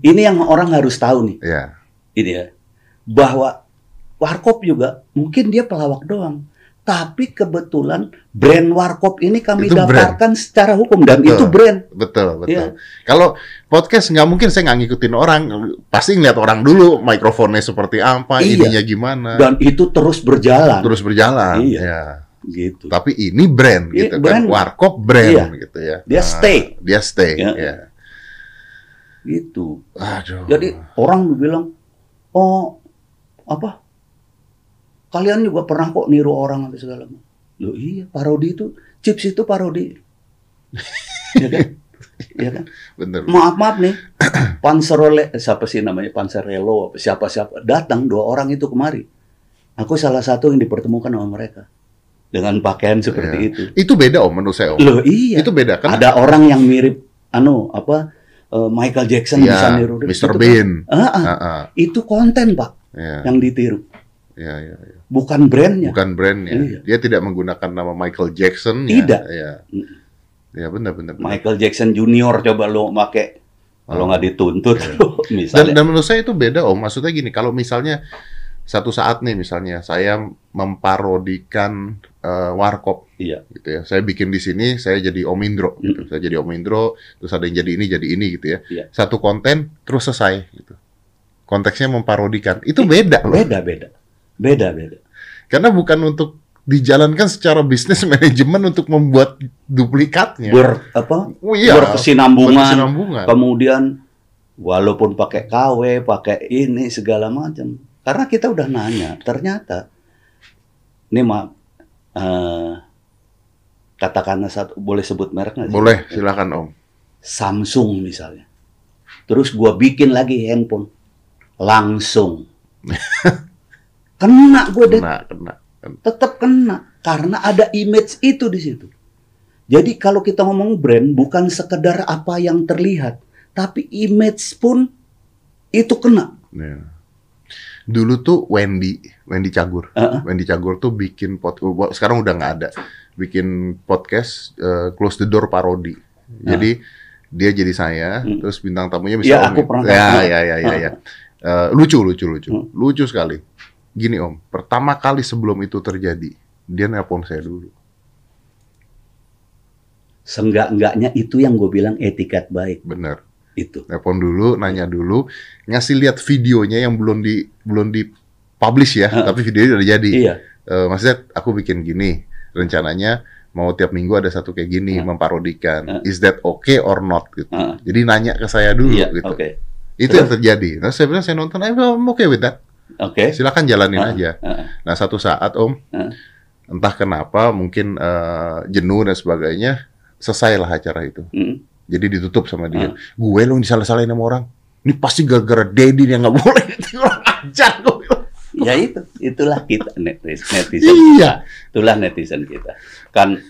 Ini yang orang harus tahu nih, Ya, ini ya, bahwa Warkop juga mungkin dia pelawak doang. Tapi kebetulan brand Warkop ini kami Itu brand. daftarkan secara hukum dan Betul. itu brand. betul, betul. Iya. Kalau podcast nggak mungkin saya nggak ngikutin orang. Pasti ngeliat orang dulu, mikrofonnya seperti apa, Iya. ininya gimana. Dan itu terus berjalan. Terus berjalan. Iya. Ya. Gitu. Tapi ini brand Iya, gitu brand. kan. Warkop brand Iya. gitu ya. Dia stay. Dia stay. Ya. ya. Gitu. Aduh. Jadi orang bilang, oh apa? Kalian juga pernah kok niru orang atau segala macam. Loh iya, parodi itu, chips itu parodi. ya kan? Ya kan? bener. Maaf maaf nih, Panserole, siapa sih namanya Panserelo, apa siapa siapa datang dua orang itu kemari. Aku salah satu yang dipertemukan sama mereka dengan pakaian seperti Iya. itu. Itu beda om menurut saya om. Loh iya, Itu beda kan? ada orang yang mirip, anu apa? eh, Michael Jackson Iya, bisa niru. Mr. Itu kan- Bean. Ah, ah, Ah, ah. itu konten pak Ya, yang ditiru, ya, ya, ya. Bukan brandnya. Bukan brandnya. Iya. Dia tidak menggunakan nama Michael Jackson. Tidak. Ya, ya benar, benar. benar. Michael Jackson Junior coba lo pakai kalau Oh. nggak dituntut lo Dan, misalnya. dan menurut saya itu beda om. Maksudnya gini, kalau misalnya satu saat nih misalnya saya memparodikan eh, warkop, Iya. gitu ya. Saya bikin di sini, saya jadi Om Indro, gitu. Saya jadi Om Indro, terus ada yang jadi ini, jadi ini, gitu ya. Iya. Satu konten terus selesai, gitu. Konteksnya memparodikan, itu beda loh. Beda beda, beda beda. Karena bukan untuk dijalankan secara bisnis manajemen untuk membuat duplikatnya. Ber apa? oh, iya. Berkesinambungan. Berkesinambungan. Kemudian walaupun pakai KW, pakai ini segala macam. Karena kita udah nanya, ternyata ini maaf eh, katakanlah satu boleh sebut merek nggak sih? Boleh, silakan Om. Samsung misalnya. Terus gua bikin lagi handphone langsung. Kena gue deh. Kena, kena. Tetap kena karena ada image itu di situ. Jadi kalau kita ngomong brand bukan sekedar apa yang terlihat, tapi image pun itu kena. Ya. Dulu tuh Wendy, Wendy Cagur, Uh-uh. Wendy Cagur tuh bikin podcast. Sekarang udah nggak ada. Bikin podcast eh, Close the Door parodi. Jadi dia jadi saya, Hmm. terus bintang tamunya Iya, bisa aku Om. pernah Ya, ya, ya, ya, ya. Eh, lucu, lucu, lucu, Hmm. lucu sekali. Gini Om, pertama kali sebelum itu terjadi, dia nelpon saya dulu. Senggak-enggaknya itu yang gue bilang etiket baik Bener. itu. Nelpon dulu, nanya dulu, ngasih lihat videonya yang belum di belum di publish ya, Heeh. tapi videonya udah jadi. Iya. Eh, maksudnya aku bikin gini, rencananya mau tiap minggu ada satu kayak gini, Heeh. memparodikan. Heeh. Is that okay or not? Gitu. Jadi nanya ke saya dulu Iya, gitu. oke. Itu yang terjadi. Nah, saya bilang saya nonton, I'm okay with that. Oke. Silakan jalanin Heeh. aja. Heeh. Nah, satu saat Om, Heeh. entah kenapa mungkin eh, jenuh dan sebagainya, selesailah acara itu. Mm. Jadi ditutup sama dia. Gue lo yang disalah-salahin sama orang. Ini pasti gara-gara Dedi yang nggak boleh. Orang ajar gue. Ya itu, itulah kita netizen. netizen. Iya. Itulah netizen kita. Kan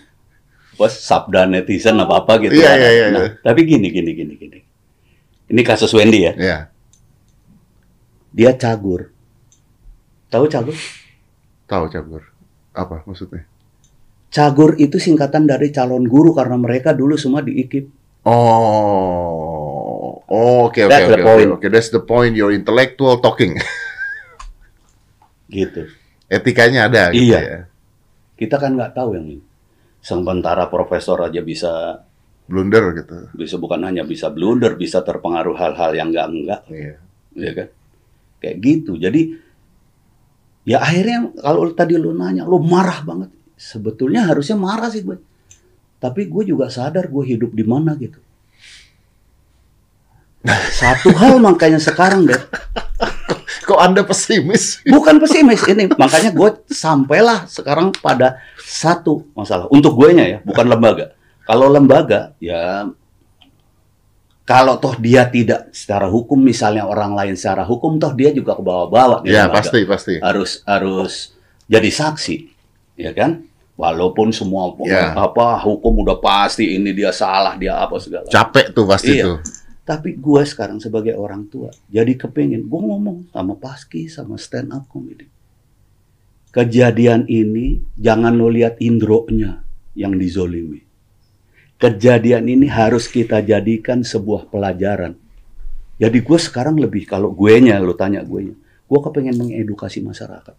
bos sabda netizen apa apa gitu. Iya, kan. iya, iya, Nah, iya. Tapi gini, gini, gini, gini. Ini kasus Wendy ya. Ya, Dia cagur. Tahu cagur? tahu cabur. Apa maksudnya? Cagur itu singkatan dari calon guru karena mereka dulu semua di IKIP. Oh, oh, oke oke oke oke. That's the point. Your intellectual talking. Gitu. Etikanya ada. Gitu Iya. Ya. Kita kan nggak tahu yang ini. Sementara profesor aja bisa Blunder gitu. bisa bukan hanya bisa blunder, bisa terpengaruh hal-hal yang enggak enggak, Iya. ya kan? Kayak gitu. Jadi ya akhirnya kalau tadi lu nanya, lu marah banget. Sebetulnya harusnya marah sih gue. Tapi gue juga sadar gue hidup di mana gitu. Satu hal makanya sekarang deh, Kok anda pesimis? bukan pesimis ini, makanya gue sampailah sekarang pada satu masalah untuk gue nya ya, bukan lembaga. Kalau lembaga ya kalau toh dia tidak secara hukum misalnya orang lain secara hukum toh dia juga ke bawah-bawah Ya pasti pasti. harus harus jadi saksi ya kan walaupun semua Ya. apa hukum udah pasti ini dia salah dia apa segala Capek tuh pasti Iya. tuh. tapi gue sekarang sebagai orang tua jadi kepengen gue ngomong sama Paski sama stand up comedy kejadian ini jangan lo lihat indronya yang dizolimi kejadian ini harus kita jadikan sebuah pelajaran jadi gue sekarang lebih kalau gue nya lo tanya gue nya gue kepengen mengedukasi masyarakat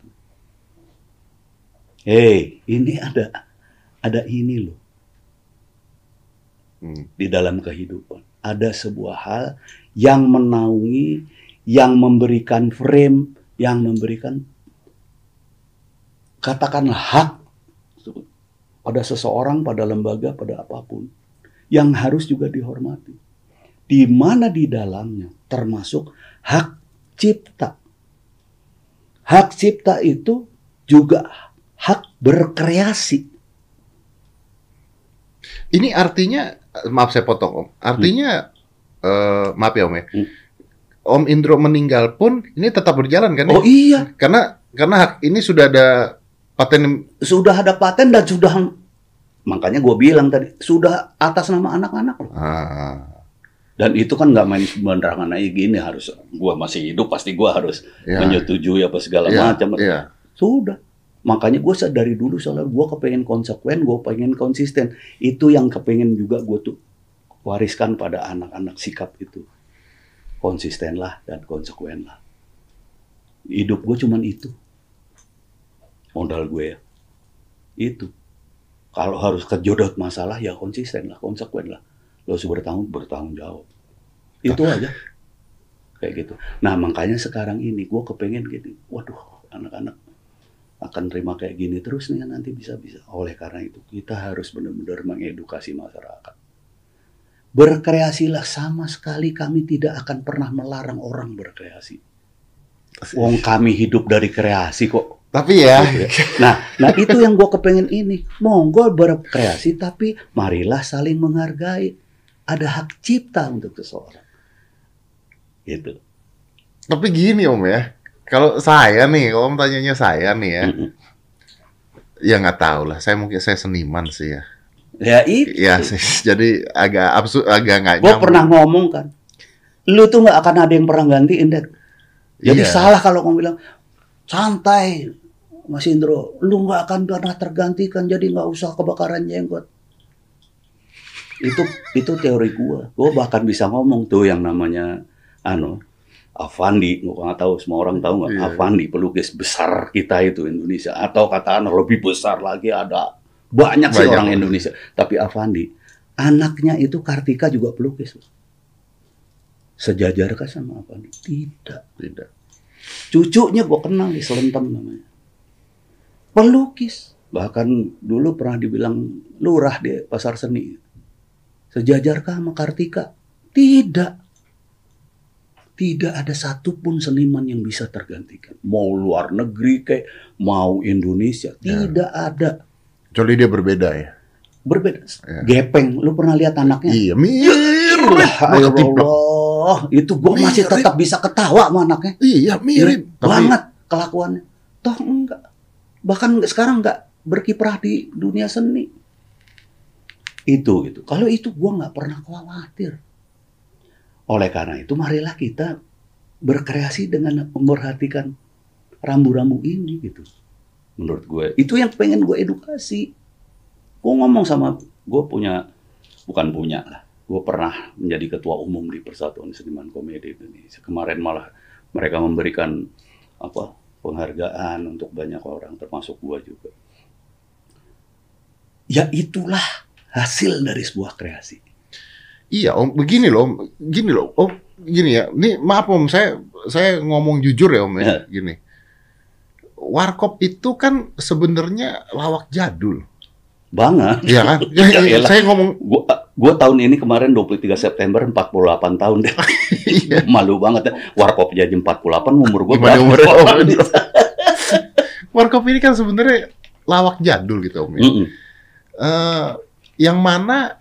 Hei, ini ada ada ini loh Hmm. di dalam kehidupan. Ada sebuah hal yang menaungi, yang memberikan frame, yang memberikan katakanlah hak pada seseorang, pada lembaga, pada apa pun yang harus juga dihormati. Di mana di dalamnya termasuk hak cipta. Hak cipta itu juga hak berkreasi. Ini artinya maaf saya potong om. Artinya eh, maaf ya om ya. Hmm. Om Indro meninggal pun ini tetap berjalan kan? ya? Oh iya, Karena karena hak ini sudah ada paten sudah ada paten dan sudah makanya gue bilang tadi sudah atas nama anak-anak loh. ah, dan itu kan nggak main sembarangan aja gini harus gue masih hidup pasti gue harus ya, menyetujui apa segala ya, macam. ya. sudah. Makanya gue dari dulu soalnya gue kepengen konsekuen gue pengen konsisten. Itu yang kepengen juga gue tuh wariskan pada anak-anak sikap itu. Konsistenlah dan konsekuen lah. Hidup gue cuman itu modal gue ya. Itu. Kalau harus kejodot masalah ya konsisten lah konsekuen lah. Lo harus bertanggung bertanggung jawab. Itu aja. Kayak gitu. Nah makanya sekarang ini gue kepengen gini. Waduh anak-anak akan terima kayak gini terus nih nanti bisa-bisa oleh karena itu kita harus benar-benar mengedukasi masyarakat. Berkreasilah sama sekali kami tidak akan pernah melarang orang berkreasi. Wong kami hidup dari kreasi kok Tapi ya. Nah, nah itu yang gue kepengen ini. Monggo berkreasi, tapi marilah saling menghargai. Ada hak cipta untuk seseorang. Gitu. tapi gini om ya. Kalau saya nih, kalau om tanyanya saya nih ya, Mm-mm. Ya nggak tahu lah. Saya mungkin saya seniman sih ya. Ya itu. Ya sih. Jadi agak absurd, agak nggak Gue pernah ngomong kan, lu tuh nggak akan ada yang pernah gantiin deh. Jadi Iya. salah kalau kamu bilang santai, Mas Indro, lu nggak akan pernah tergantikan, jadi nggak usah kebakaran jenggot. Itu itu teori gua. Gua bahkan bisa ngomong tuh yang namanya anu Avandi, gua nggak tahu semua orang tahu nggak Iya. Avandi pelukis besar kita itu Indonesia atau kata anu lebih besar lagi ada banyak sih Banyak. orang Indonesia. Tapi Avandi anaknya itu Kartika juga pelukis. Sejajarkah sama Avandi? Tidak. Tidak. Cucunya gue kenal di Selentem namanya. Pelukis. Bahkan dulu pernah dibilang lurah di pasar seni. Sejajarkah sama Kartika? Tidak. Tidak ada satupun seniman yang bisa tergantikan. Mau luar negeri kayak mau Indonesia. Ya. Tidak ada. Kecuali dia berbeda ya. Berbeda. Ya. Gepeng. Lu pernah lihat anaknya? Iya, mirip. Ya ketiplok. Allah. Itu gue masih tetap bisa ketawa sama anaknya. Iya, mirip. Banget kelakuannya. Toh enggak. Bahkan sekarang enggak berkiprah di dunia seni. Itu gitu. Kalau itu gua nggak pernah khawatir. Oleh karena itu marilah kita berkreasi dengan memperhatikan rambu-rambu ini gitu. Menurut gue itu yang pengen gue edukasi. Gue ngomong sama gue punya bukan punya lah. Gue pernah menjadi ketua umum di Persatuan Seniman Komedi Indonesia. Kemarin malah mereka memberikan apa penghargaan untuk banyak orang termasuk gua juga. Ya itulah hasil dari sebuah kreasi. Iya, Om. Begini loh, Om. Gini loh, Om. Gini ya. Ini maaf Om, saya saya ngomong jujur ya Om ya. Ya. Gini. Warkop itu kan sebenarnya lawak jadul. Banget. Iya kan? Ya, Ya, ya, saya ngomong Gua, gua tahun ini kemarin 23 September 48 tahun deh. iya. Malu banget ya. Warkop jadi 48 umur Gimana berapa? Om? Warkop ini kan sebenarnya lawak jadul gitu Om ya. Mm-mm. Eh, yang mana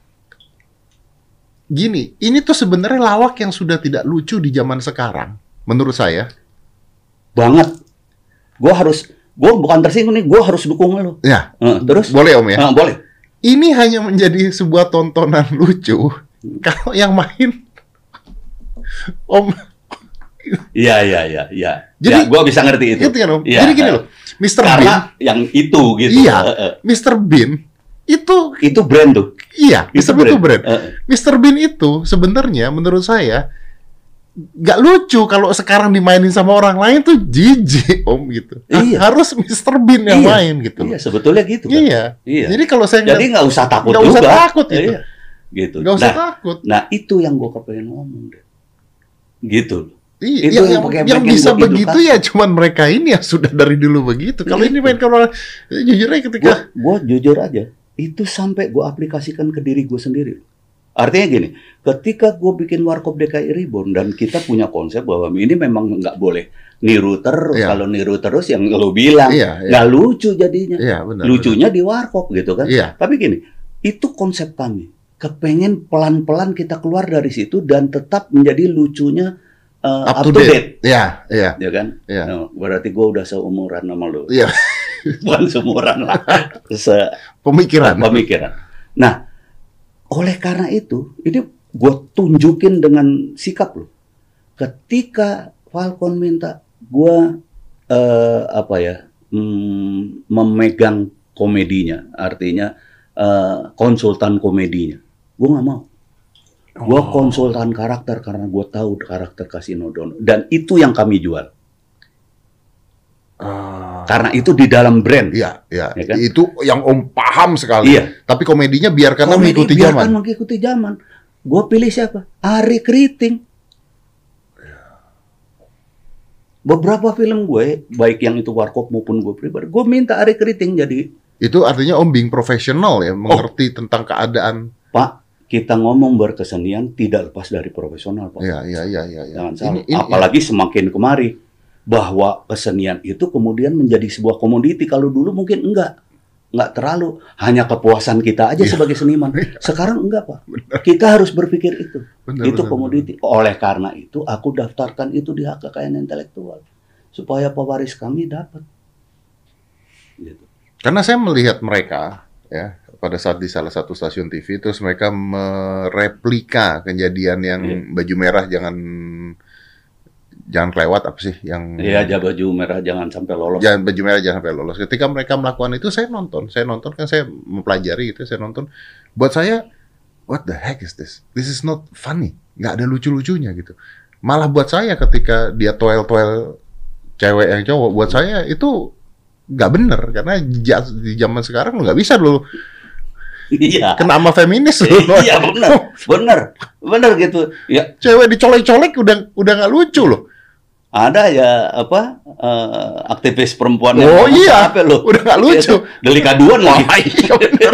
gini, ini tuh sebenarnya lawak yang sudah tidak lucu di zaman sekarang, menurut saya. Banget. Gua harus gua bukan tersinggung nih, gua harus dukung lu. Ya, Eh, terus boleh Om ya. Ah, boleh. Ini hanya menjadi sebuah tontonan lucu kalau yang main Om Iya iya iya iya. Jadi- ya, gua bisa ngerti itu. gitu kan Om. Iya, Jadi gini eh, loh, Mr. Bean, Karena yang itu gitu. Iya. Eh, eh. Mr. Bean itu Itu brand tuh. iya, Itu Mr. Bean itu brand. Eh. Mr. Bean itu sebenarnya menurut saya nggak lucu kalau sekarang dimainin sama orang lain tuh jijik om gitu. Iya. Harus Mr. Bean yang Iya. main gitu. Iya, sebetulnya gitu kan. Iya. Iya. Jadi kalau saya Jadi nggak usah takut nggak juga. usah takut gitu. Iya. Gitu. nggak usah nah, takut. nah, itu yang gue kepengen ngomong deh. Gitu. Iya, itu yang, yang yang, yang bisa begitu ya cuman mereka ini yang sudah dari dulu begitu. Kalau ini Gitu. main kalau jujur aja ketika Gue gua jujur aja, itu sampai gue aplikasikan ke diri gue sendiri. Artinya gini, ketika gue bikin Warkop DKI Reborn dan kita punya konsep bahwa ini memang nggak boleh niru terus. Iya. Kalau niru terus yang lo bilang iya, iya, nggak lucu jadinya. iya benar. Lucunya di Warkop gitu kan. Iya. Tapi gini, itu konsep kami. Kepengen pelan-pelan kita keluar dari situ dan tetap menjadi lucunya uh, Up to date. Iya, iya, Ya kan? iya. Nah, berarti gue udah seumuran sama lo. Iya. Bukan seumuran lah. Se Pemikiran. pemikiran. Nah, oleh karena itu, ini gue tunjukin dengan sikap lo. Ketika Falcon minta gue eh, apa ya mm, memegang komedinya, artinya eh, konsultan komedinya, gue nggak mau. Gue Oh. konsultan karakter karena gue tahu karakter Kasino Dono dan itu yang kami jual. Ah. Karena itu di dalam brand. Iya, iya. Ya kan? Itu yang Om paham sekali. Iya. Tapi komedinya biarkan Komedi mengikuti biarkan zaman. mengikuti zaman. Gue pilih siapa? Ari Kriting. Beberapa film gue, baik yang itu Warkop maupun gue pribadi, gue minta Ari Kriting jadi, Itu artinya Om being profesional Oh. ya, mengerti tentang keadaan. Pak, kita ngomong berkesenian tidak lepas dari profesional, Pak. Iya, iya, iya, iya. iya. Jangan salah. Ini- ini- Apalagi semakin kemari bahwa kesenian itu kemudian menjadi sebuah komoditi. Kalau dulu mungkin enggak. Enggak terlalu. Hanya kepuasan kita aja Iya. sebagai seniman. Sekarang enggak, Pak. Kita harus berpikir itu. Benar, itu benar, komoditi. Oleh karena itu, aku daftarkan itu di hak kekayaan intelektual supaya pewaris kami dapat. Gitu. Karena saya melihat mereka ya pada saat di salah satu stasiun TV terus mereka mereplika kejadian yang Iya. baju merah jangan jangan kelewat apa sih yang Iya, aja baju merah jangan sampai lolos. jangan baju merah jangan sampai lolos. Ketika mereka melakukan itu saya nonton, saya nonton kan saya mempelajari itu, saya nonton. Buat saya what the heck is this? This is not funny. nggak ada lucu-lucunya gitu. Malah buat saya ketika dia toel-toel cewek yang cowok, buat saya itu nggak bener karena di zaman sekarang nggak bisa lu Iya. kena sama feminis lu. Iya benar, benar, benar gitu. Ya Cewek dicolek-colek udah udah nggak lucu loh. Ada ya apa eh, aktivis perempuan Oh, yang iya. apa lo? Udah nggak lucu. Delik aduan lagi. iya bener.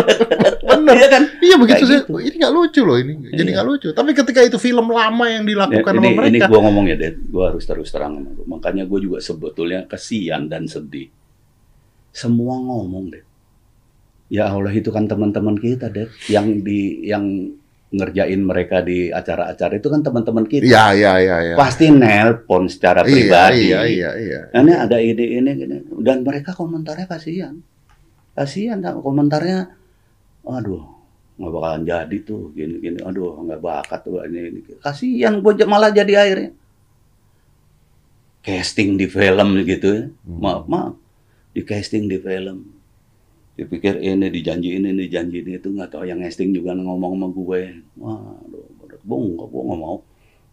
bener. Iya kan? Iya begitu saya, gitu. ini nggak lucu loh ini, jadi Iya. nggak lucu. Tapi ketika itu film lama yang Ya, dilakukan ini sama ini mereka, gue ngomong ya, Ded. Gue harus terus terang sama. Makanya gue juga sebetulnya kesian dan sedih. Semua ngomong, Ded. Ya Allah itu kan teman-teman kita, Ded. Yang di yang ngerjain mereka di acara-acara itu kan teman-teman kita. Iya iya iya iya. Pasti nelpon secara Iya pribadi. iya iya iya. Ini ada ide ini gini. Dan mereka komentarnya kasihan. Kasihan komentarnya. Aduh, nggak bakalan jadi tuh gini gini. Aduh, nggak bakat tuh ini. ini. Kasihan gue malah jadi akhirnya. Casting di film gitu ya. Hmm. Maaf, maaf. Di casting di film. Dipikir ini dijanji ini dijanji ini itu nggak tahu yang casting juga ngomong sama gue. Waduh, berat bongkok gue nggak mau.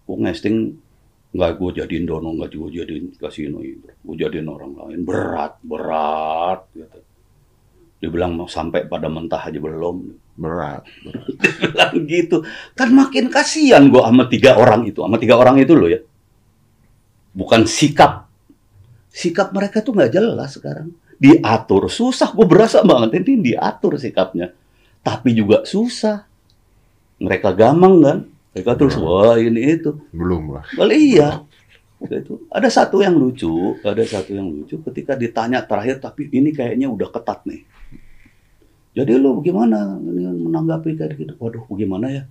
Gue casting nggak gue jadiin dono nggak gue jadiin kasino gue jadiin orang lain berat berat gitu dibilang mau sampai pada mentah aja belum Berat. berat. bilang gitu kan makin kasihan gue sama tiga orang itu sama tiga orang itu loh ya bukan sikap sikap mereka tuh nggak jelas sekarang diatur susah gue berasa banget ini diatur sikapnya tapi juga susah mereka gamang kan mereka terus wah ini itu Belum lah. Well, iya. Itu. Ada satu yang lucu, ada satu yang lucu ketika ditanya terakhir tapi ini kayaknya udah ketat nih. Jadi lo bagaimana menanggapi kayak gitu? Waduh, bagaimana ya?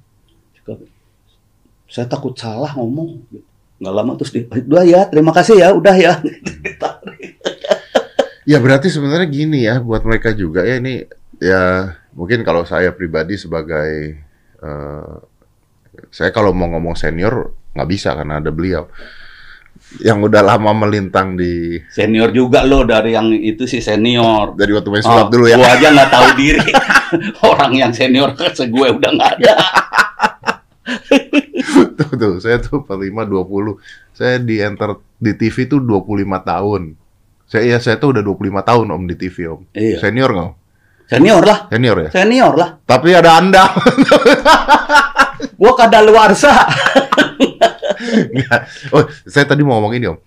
Saya takut salah ngomong. Nggak lama terus di, udah ya, terima kasih ya, udah ya. Ya berarti sebenarnya gini ya buat mereka juga ya ini ya mungkin kalau saya pribadi sebagai eh, saya kalau mau ngomong senior nggak bisa karena ada beliau yang udah lama melintang di Senior juga lo dari yang itu sih senior. dari waktu main sulap dulu ya. Gua aja nggak tahu diri. Orang yang senior se gue udah nggak ada. tuh, tuh, saya tuh 45 20. Saya di enter di TV tuh 25 tahun. Saya ya saya tuh udah 25 tahun Om di TV Om. Iya. Senior nggak? Senior lah, Senior ya. senior lah. Tapi ada Anda. Gua kadaluarsa. Oh, saya tadi mau ngomong ini Om.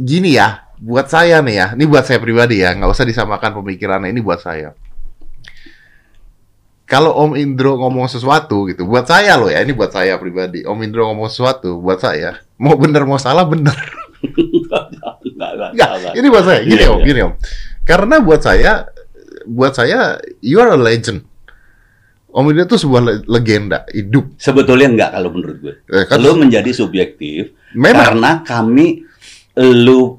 Gini ya, buat saya nih ya. Ini buat saya pribadi ya, nggak usah disamakan pemikirannya. Ini buat saya. Kalau Om Indro ngomong sesuatu gitu, buat saya loh ya, ini buat saya pribadi. Om Indro ngomong sesuatu, buat saya, mau bener mau salah bener. Enggak, ini buat saya. Gini Iya, om, iya. gini om. Karena buat saya, buat saya, you are a legend. Om ini tuh sebuah le- legenda hidup. Sebetulnya enggak kalau menurut gue. Eh, kan, Lu menjadi subjektif memang karena kami lu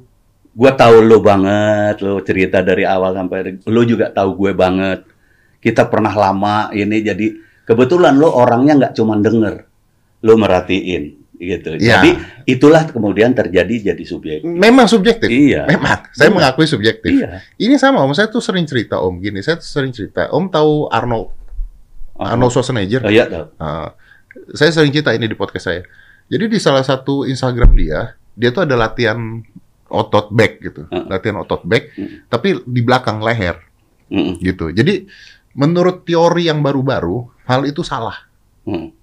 gua tahu lu banget, lu cerita dari awal sampai lu juga tahu gue banget. Kita pernah lama ini jadi kebetulan lu orangnya nggak cuma denger, lu merhatiin gitu. Iya. Jadi itulah kemudian terjadi jadi subjektif. memang subjektif. Iya. Memang, saya Benar. mengakui subjektif. Iya. Ini sama om, saya tuh sering cerita om gini. Saya tuh sering cerita. Om tahu Arnold, Arnold Schwarzenegger? Oh, iya, tahu. Ah, saya sering cerita ini di podcast saya. Jadi di salah satu Instagram dia, dia tuh ada latihan otot back gitu, Hmm. latihan otot back, Hmm. tapi di belakang leher. Mm-mm. gitu. Jadi menurut teori yang baru-baru hal itu salah Mm.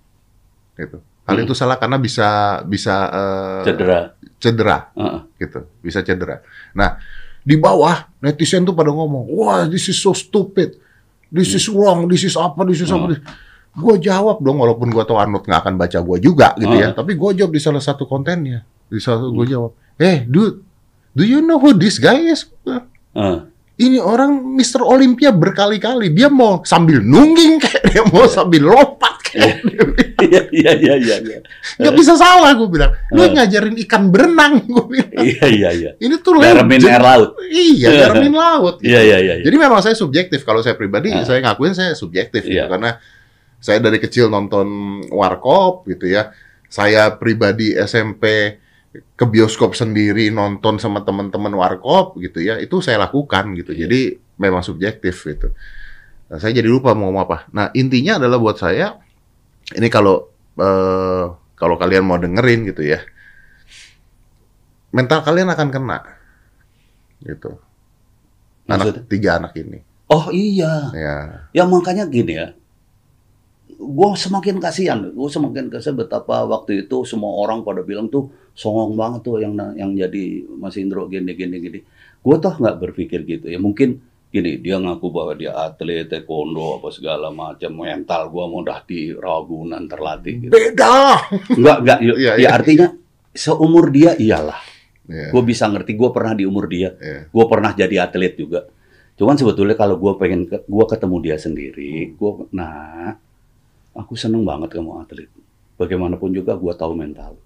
gitu. Hal Hmm. itu salah karena bisa bisa eh, Cedera. cedera Heeh. gitu. Bisa cedera. Nah, di bawah netizen tuh pada ngomong, "Wah, this is so stupid. This is wrong, this is apa, this is apa." Gue jawab dong walaupun gue tahu Arnold nggak akan baca gue juga gitu ya. Hmm. Tapi gue jawab di salah satu kontennya. Di salah gue jawab, "Eh, dude, do you know who this guy is?" Heeh. Ini orang Mr. Olympia berkali-kali dia mau sambil nungging kayak dia mau sambil lompat kayak dia bilang. Iya, iya, iya, iya. iya. Nggak bisa salah gue bilang. Lu ngajarin ikan berenang gue bilang. Iya, iya, iya. Ini tuh legend. air laut. Iya, garemin laut. gitu. Iya, iya, iya. iya. Jadi memang saya subjektif. Kalau saya pribadi, saya ngakuin saya subjektif gitu. Iya. Karena saya dari kecil nonton Warkop gitu ya. Saya pribadi SMP ke bioskop sendiri nonton sama teman-teman Warkop gitu ya. Itu saya lakukan gitu. Iya. Jadi memang subjektif gitu. Nah, saya jadi lupa mau ngomong apa. Nah, intinya adalah buat saya ini kalau eh, kalau kalian mau dengerin gitu ya. Mental kalian akan kena. Gitu. Anak Maksudnya? tiga anak ini. Oh iya. Ya. Ya makanya gini ya. Gue semakin kasihan, gue semakin kasihan betapa waktu itu semua orang pada bilang tuh songong banget tuh yang yang jadi Mas Indro gini gini gini. Gue toh nggak berpikir gitu ya. Mungkin gini dia ngaku bahwa dia atlet taekwondo apa segala macam mental gue mudah di Ragunan terlatih gitu. Beda. Enggak enggak. Ya, ya iya. artinya seumur dia iyalah. Ya. Gue bisa ngerti. Gue pernah di umur dia. ya. gue pernah jadi atlet juga. Cuman sebetulnya kalau gue pengen gue ketemu dia sendiri, gue nah aku seneng banget kamu atlet. Bagaimanapun juga gue tahu mental.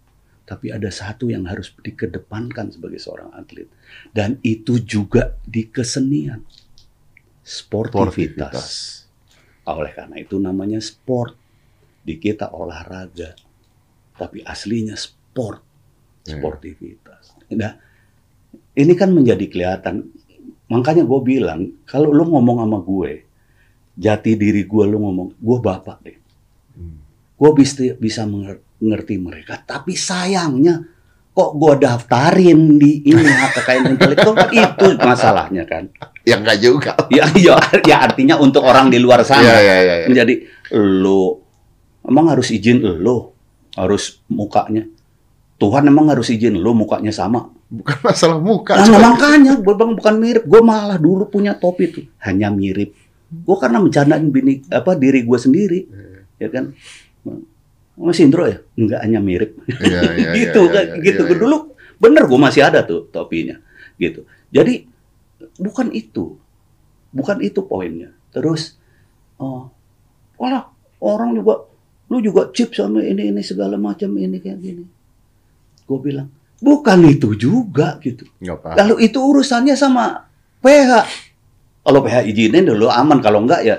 Tapi ada satu yang harus dikedepankan sebagai seorang atlet dan itu juga di kesenian, sportivitas. Sportivitas. Oleh karena itu namanya sport. Di kita olahraga, tapi aslinya sport, Ya. sportivitas. Nah, ini kan menjadi kelihatan. Makanya gue bilang, kalau lu ngomong sama gue, jati diri gue lu ngomong, gue bapak deh. Gue bisa bisa menger- mengerti mereka, tapi sayangnya kok gue daftarin di ini hak kekayaan intelektual itu masalahnya kan. Ya enggak juga. Ya, ya, ya artinya untuk orang di luar sana Iya, iya, iya. Ya. menjadi lo emang harus izin lo harus mukanya Tuhan emang harus izin lo mukanya sama Bukan masalah muka. nah, makanya gue bang bukan mirip gue malah dulu punya topi tuh hanya mirip gue karena bercandain bini apa diri gue sendiri ya kan Mas Indro ya? Enggak hanya mirip. Iya, iya, gitu iya, kan? iya, gitu. iya, iya. dulu bener gue masih ada tuh topinya gitu. Jadi bukan itu. Bukan itu poinnya. Terus oh wala orang juga lu juga chip sama ini ini segala macam ini kayak gini. Gue bilang bukan itu juga gitu. Nggak lalu itu urusannya sama PH kalau PH izinin dulu aman. Kalau enggak ya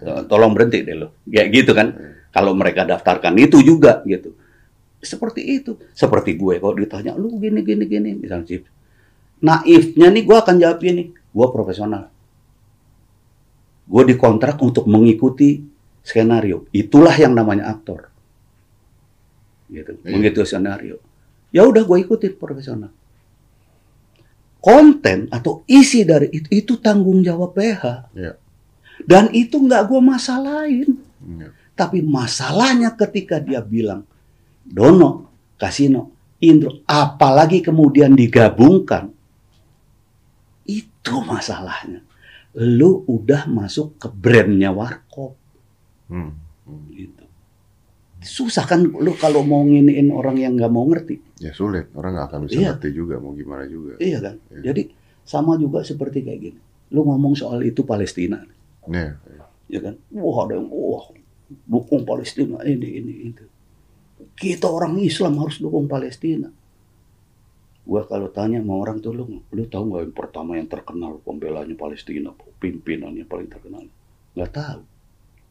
eh, tolong berhenti deh lo kayak gitu kan kalau mereka daftarkan itu juga gitu. Seperti itu. Seperti gue kalau ditanya lu gini gini gini misalnya Cip. naifnya nih gue akan jawab ini gue profesional. Gue dikontrak untuk mengikuti skenario. Itulah yang namanya aktor. Gitu Iya. mengikuti skenario. Ya udah gue ikutin profesional. Konten atau isi dari itu itu tanggung jawab PH Iya. dan itu nggak gue masalahin. Iya. Tapi masalahnya ketika dia bilang Dono, Kasino, Indro, apalagi kemudian digabungkan, itu masalahnya. Lu udah masuk ke brandnya Warkop. Hmm. Gitu. Susah kan lu kalau mau nginiin orang yang nggak mau ngerti. Ya sulit. Orang nggak akan bisa Iya. ngerti juga mau gimana juga. Iya kan? Iya. Jadi sama juga seperti kayak gini. Lu ngomong soal itu Palestina, Iya. ya kan? Wah ada yang wah dukung Palestina ini ini itu. Kita orang Islam harus dukung Palestina. Gua kalau tanya sama orang tuh lu, lu tahu nggak yang pertama yang terkenal pembelanya Palestina, pimpinannya paling terkenal? Nggak tahu.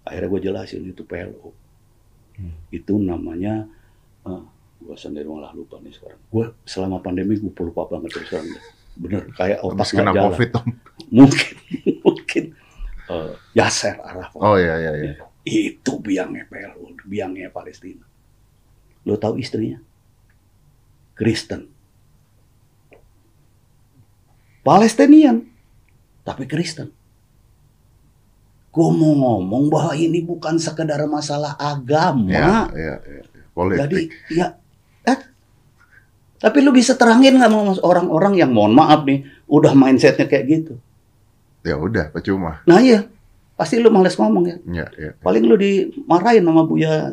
Akhirnya gue jelasin itu PLO. Hmm. Itu namanya, uh, gue sendiri malah lupa nih sekarang. Gue selama pandemi gue lupa banget terus terang. Bener kayak otak nggak jalan. COVID. Mungkin, mungkin uh, Yasser Arafat Oh iya, iya, iya. Itu biangnya PLO, biangnya Palestina. Lo tahu istrinya? Kristen. Palestinian, tapi Kristen. Gue mau ngomong bahwa ini bukan sekedar masalah agama. Iya, iya, iya. Politik. Jadi ya, eh, tapi lu bisa terangin nggak sama orang-orang yang mohon maaf nih, udah mindsetnya kayak gitu. Ya udah, percuma. Nah iya, pasti lu males ngomong ya. Iya, iya. Paling lu dimarahin sama Buya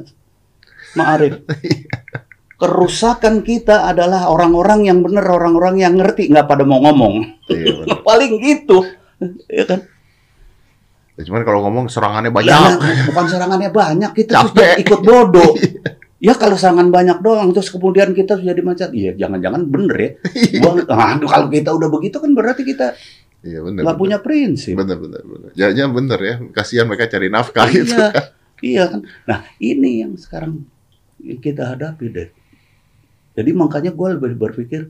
Ma'arif. Kerusakan kita adalah orang-orang yang bener, orang-orang yang ngerti, nggak pada mau ngomong. Iya, benar. Paling gitu. ya kan? Ya, cuman kalau ngomong serangannya banyak. Ya, bukan serangannya banyak, kita terus Capek. ikut bodoh. Ya kalau serangan banyak doang, terus kemudian kita jadi macet. Iya, jangan-jangan bener ya. Gua, aduh, kalau kita udah begitu kan berarti kita Iya benar. nggak punya prinsip. Benar benar benar. Jangan benar ya. Kasihan mereka cari nafkah gitu. Iya, iya kan. Nah ini yang sekarang kita hadapi deh. Jadi makanya gue lebih berpikir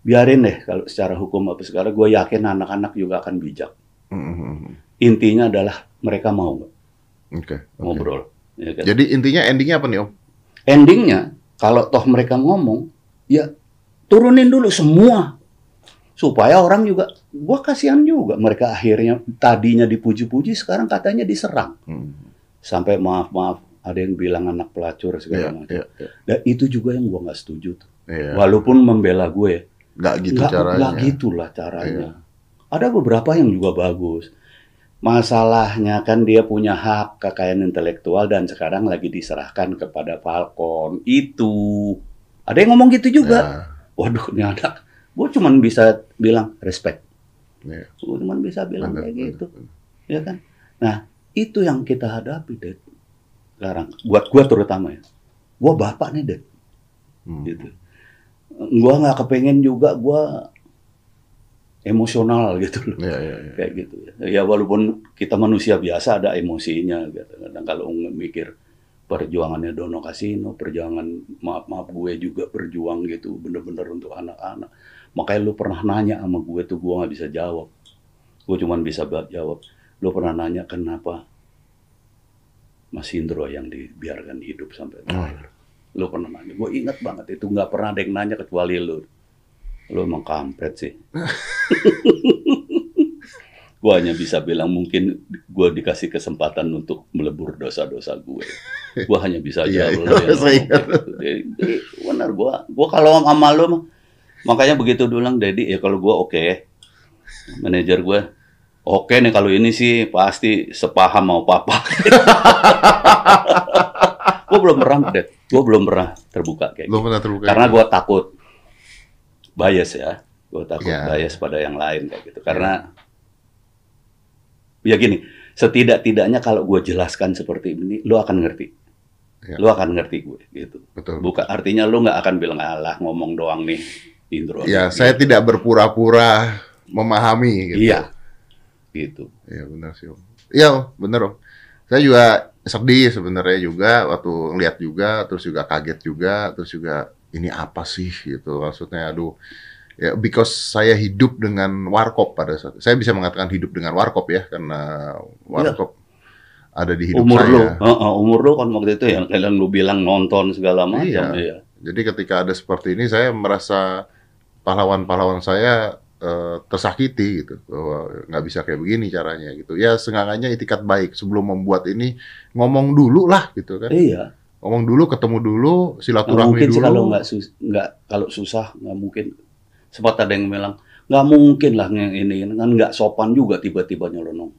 biarin deh kalau secara hukum apa sekarang gue yakin anak-anak juga akan bijak. Mhm. Intinya adalah mereka mau nggak Oke. oke. ngobrol. ya kan? Jadi intinya endingnya apa nih Om? Endingnya kalau toh mereka ngomong, ya turunin dulu semua supaya orang juga, gua kasihan juga mereka akhirnya tadinya dipuji-puji sekarang katanya diserang Hmm. sampai maaf maaf ada yang bilang anak pelacur segala macam. iya, iya. Dan itu juga yang gua nggak setuju tuh. Iya. Walaupun membela gue, Nggak gitu nggak caranya. nggak gitulah caranya. Iya. Ada beberapa yang juga bagus. Masalahnya kan dia punya hak kekayaan intelektual dan sekarang lagi diserahkan kepada Falcon. Itu ada yang ngomong gitu juga. Ya, Waduh, ini anak. Gue cuman bisa bilang respect. ya. Gue cuman bisa bilang Benar, kayak benar, gitu, benar. ya kan? Nah, itu yang kita hadapi, Ded. Sekarang, buat gue terutama ya. Gue bapak nih, Ded. Hmm. Gitu. Gue nggak kepengen juga gue emosional gitu loh. Iya, iya, iya. Kayak gitu ya. Ya walaupun kita manusia biasa ada emosinya. Gitu. Kadang kalau mikir perjuangannya Dono Kasino, perjuangan maaf-maaf gue juga berjuang gitu, bener-bener untuk anak-anak. Makanya lu pernah nanya sama gue tuh, gue nggak bisa jawab. Gue cuman bisa jawab. Lu pernah nanya kenapa Mas Indro yang dibiarkan hidup sampai terakhir. Lu pernah nanya. Gue ingat banget itu nggak pernah ada yang nanya kecuali lu. Lu emang kampret sih. gue hanya bisa bilang mungkin gue dikasih kesempatan untuk melebur dosa-dosa gue. Gue hanya bisa Iya, jawab iya, yang ngomong gitu. Jadi, jadi benar gue. Gue kalau sama lu mah, makanya begitu bilang Dedi ya kalau gue oke. Manajer gue oke nih kalau ini sih pasti sepaham mau papa. gue belum pernah, Ded. Gue belum pernah terbuka kayak gitu. Belum pernah terbuka. Karena gue takut bias ya. Gue takut Ya. bias pada yang lain kayak gitu. Karena ya gini, setidak-tidaknya kalau gue jelaskan seperti ini, lo akan ngerti. Ya. Lo akan ngerti gue gitu. Betul. Bukan artinya lo nggak akan bilang alah ngomong doang nih Indro. Ya, Gitu. saya tidak berpura-pura memahami gitu. Iya. Gitu. Iya benar sih om. Iya om, benar om. Saya juga sedih sebenarnya juga waktu ngeliat juga, terus juga kaget juga, terus juga ini apa sih gitu maksudnya. Aduh, ya because saya hidup dengan warkop pada saat. Saya bisa mengatakan hidup dengan warkop ya karena warkop ada di hidup umur saya. lo, Heeh, umur lo kan waktu itu yang kalian lu bilang nonton segala macam. Iya. Iya. Jadi ketika ada seperti ini saya merasa pahlawan-pahlawan saya eh, tersakiti gitu bahwa nggak bisa kayak begini caranya gitu. Ya seenggaknya itikat baik sebelum membuat ini ngomong dulu lah gitu kan. Iya. Ngomong dulu, ketemu dulu, silaturahmi mungkin sih dulu. kalau nggak sus nggak kalau susah nggak mungkin. Sempat ada yang bilang nggak mungkin lah yang ini kan nggak sopan juga tiba-tiba nyelonong.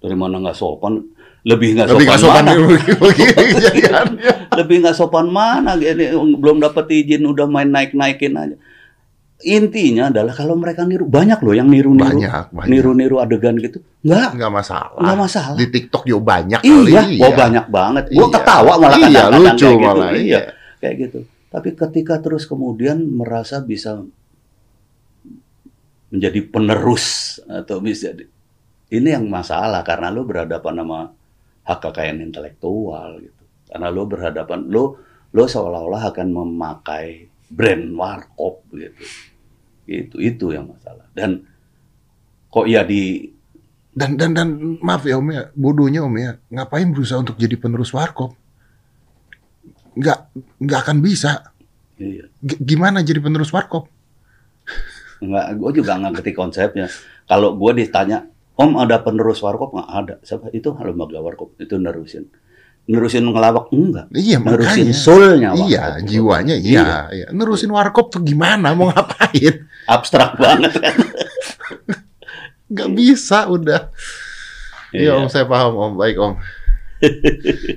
Dari mana nggak sopan? Lebih nggak sopan, sopan mana? Lebih nggak sopan mana? Ini belum dapat izin udah main naik-naikin aja. Intinya adalah kalau mereka niru banyak loh yang niru-niru, Banyak, banyak. niru-niru adegan gitu. Nggak, Nggak masalah. nggak masalah. Di TikTok juga banyak Iya, kali. oh banyak banget. Iya. ketawa malah Iya, kadang-kadang lucu kayak gitu. malah. Iya, Iya. kayak gitu. Tapi ketika terus kemudian merasa bisa menjadi penerus atau bisa ini yang masalah karena lo berhadapan sama hak kekayaan intelektual gitu. Karena lo berhadapan lo lo seolah-olah akan memakai brand warkop gitu. Itu itu yang masalah. Dan kok ya di Dan dan dan maaf ya Om ya, bodohnya Om ya, ngapain berusaha untuk jadi penerus warkop? Nggak nggak akan bisa. iya. G- gimana jadi penerus warkop? Enggak, gue juga nggak ngerti konsepnya. Kalau gue ditanya, Om ada penerus warkop nggak ada? Siapa itu lembaga warkop itu nerusin, nerusin ngelawak enggak? Iya Nerusin makanya. soulnya Iya, warkop. jiwanya iya, iya. Nerusin warkop tuh gimana? Mau ngapain? Abstrak banget kan? Nggak bisa udah. Iya Om, saya paham Om. Baik Om.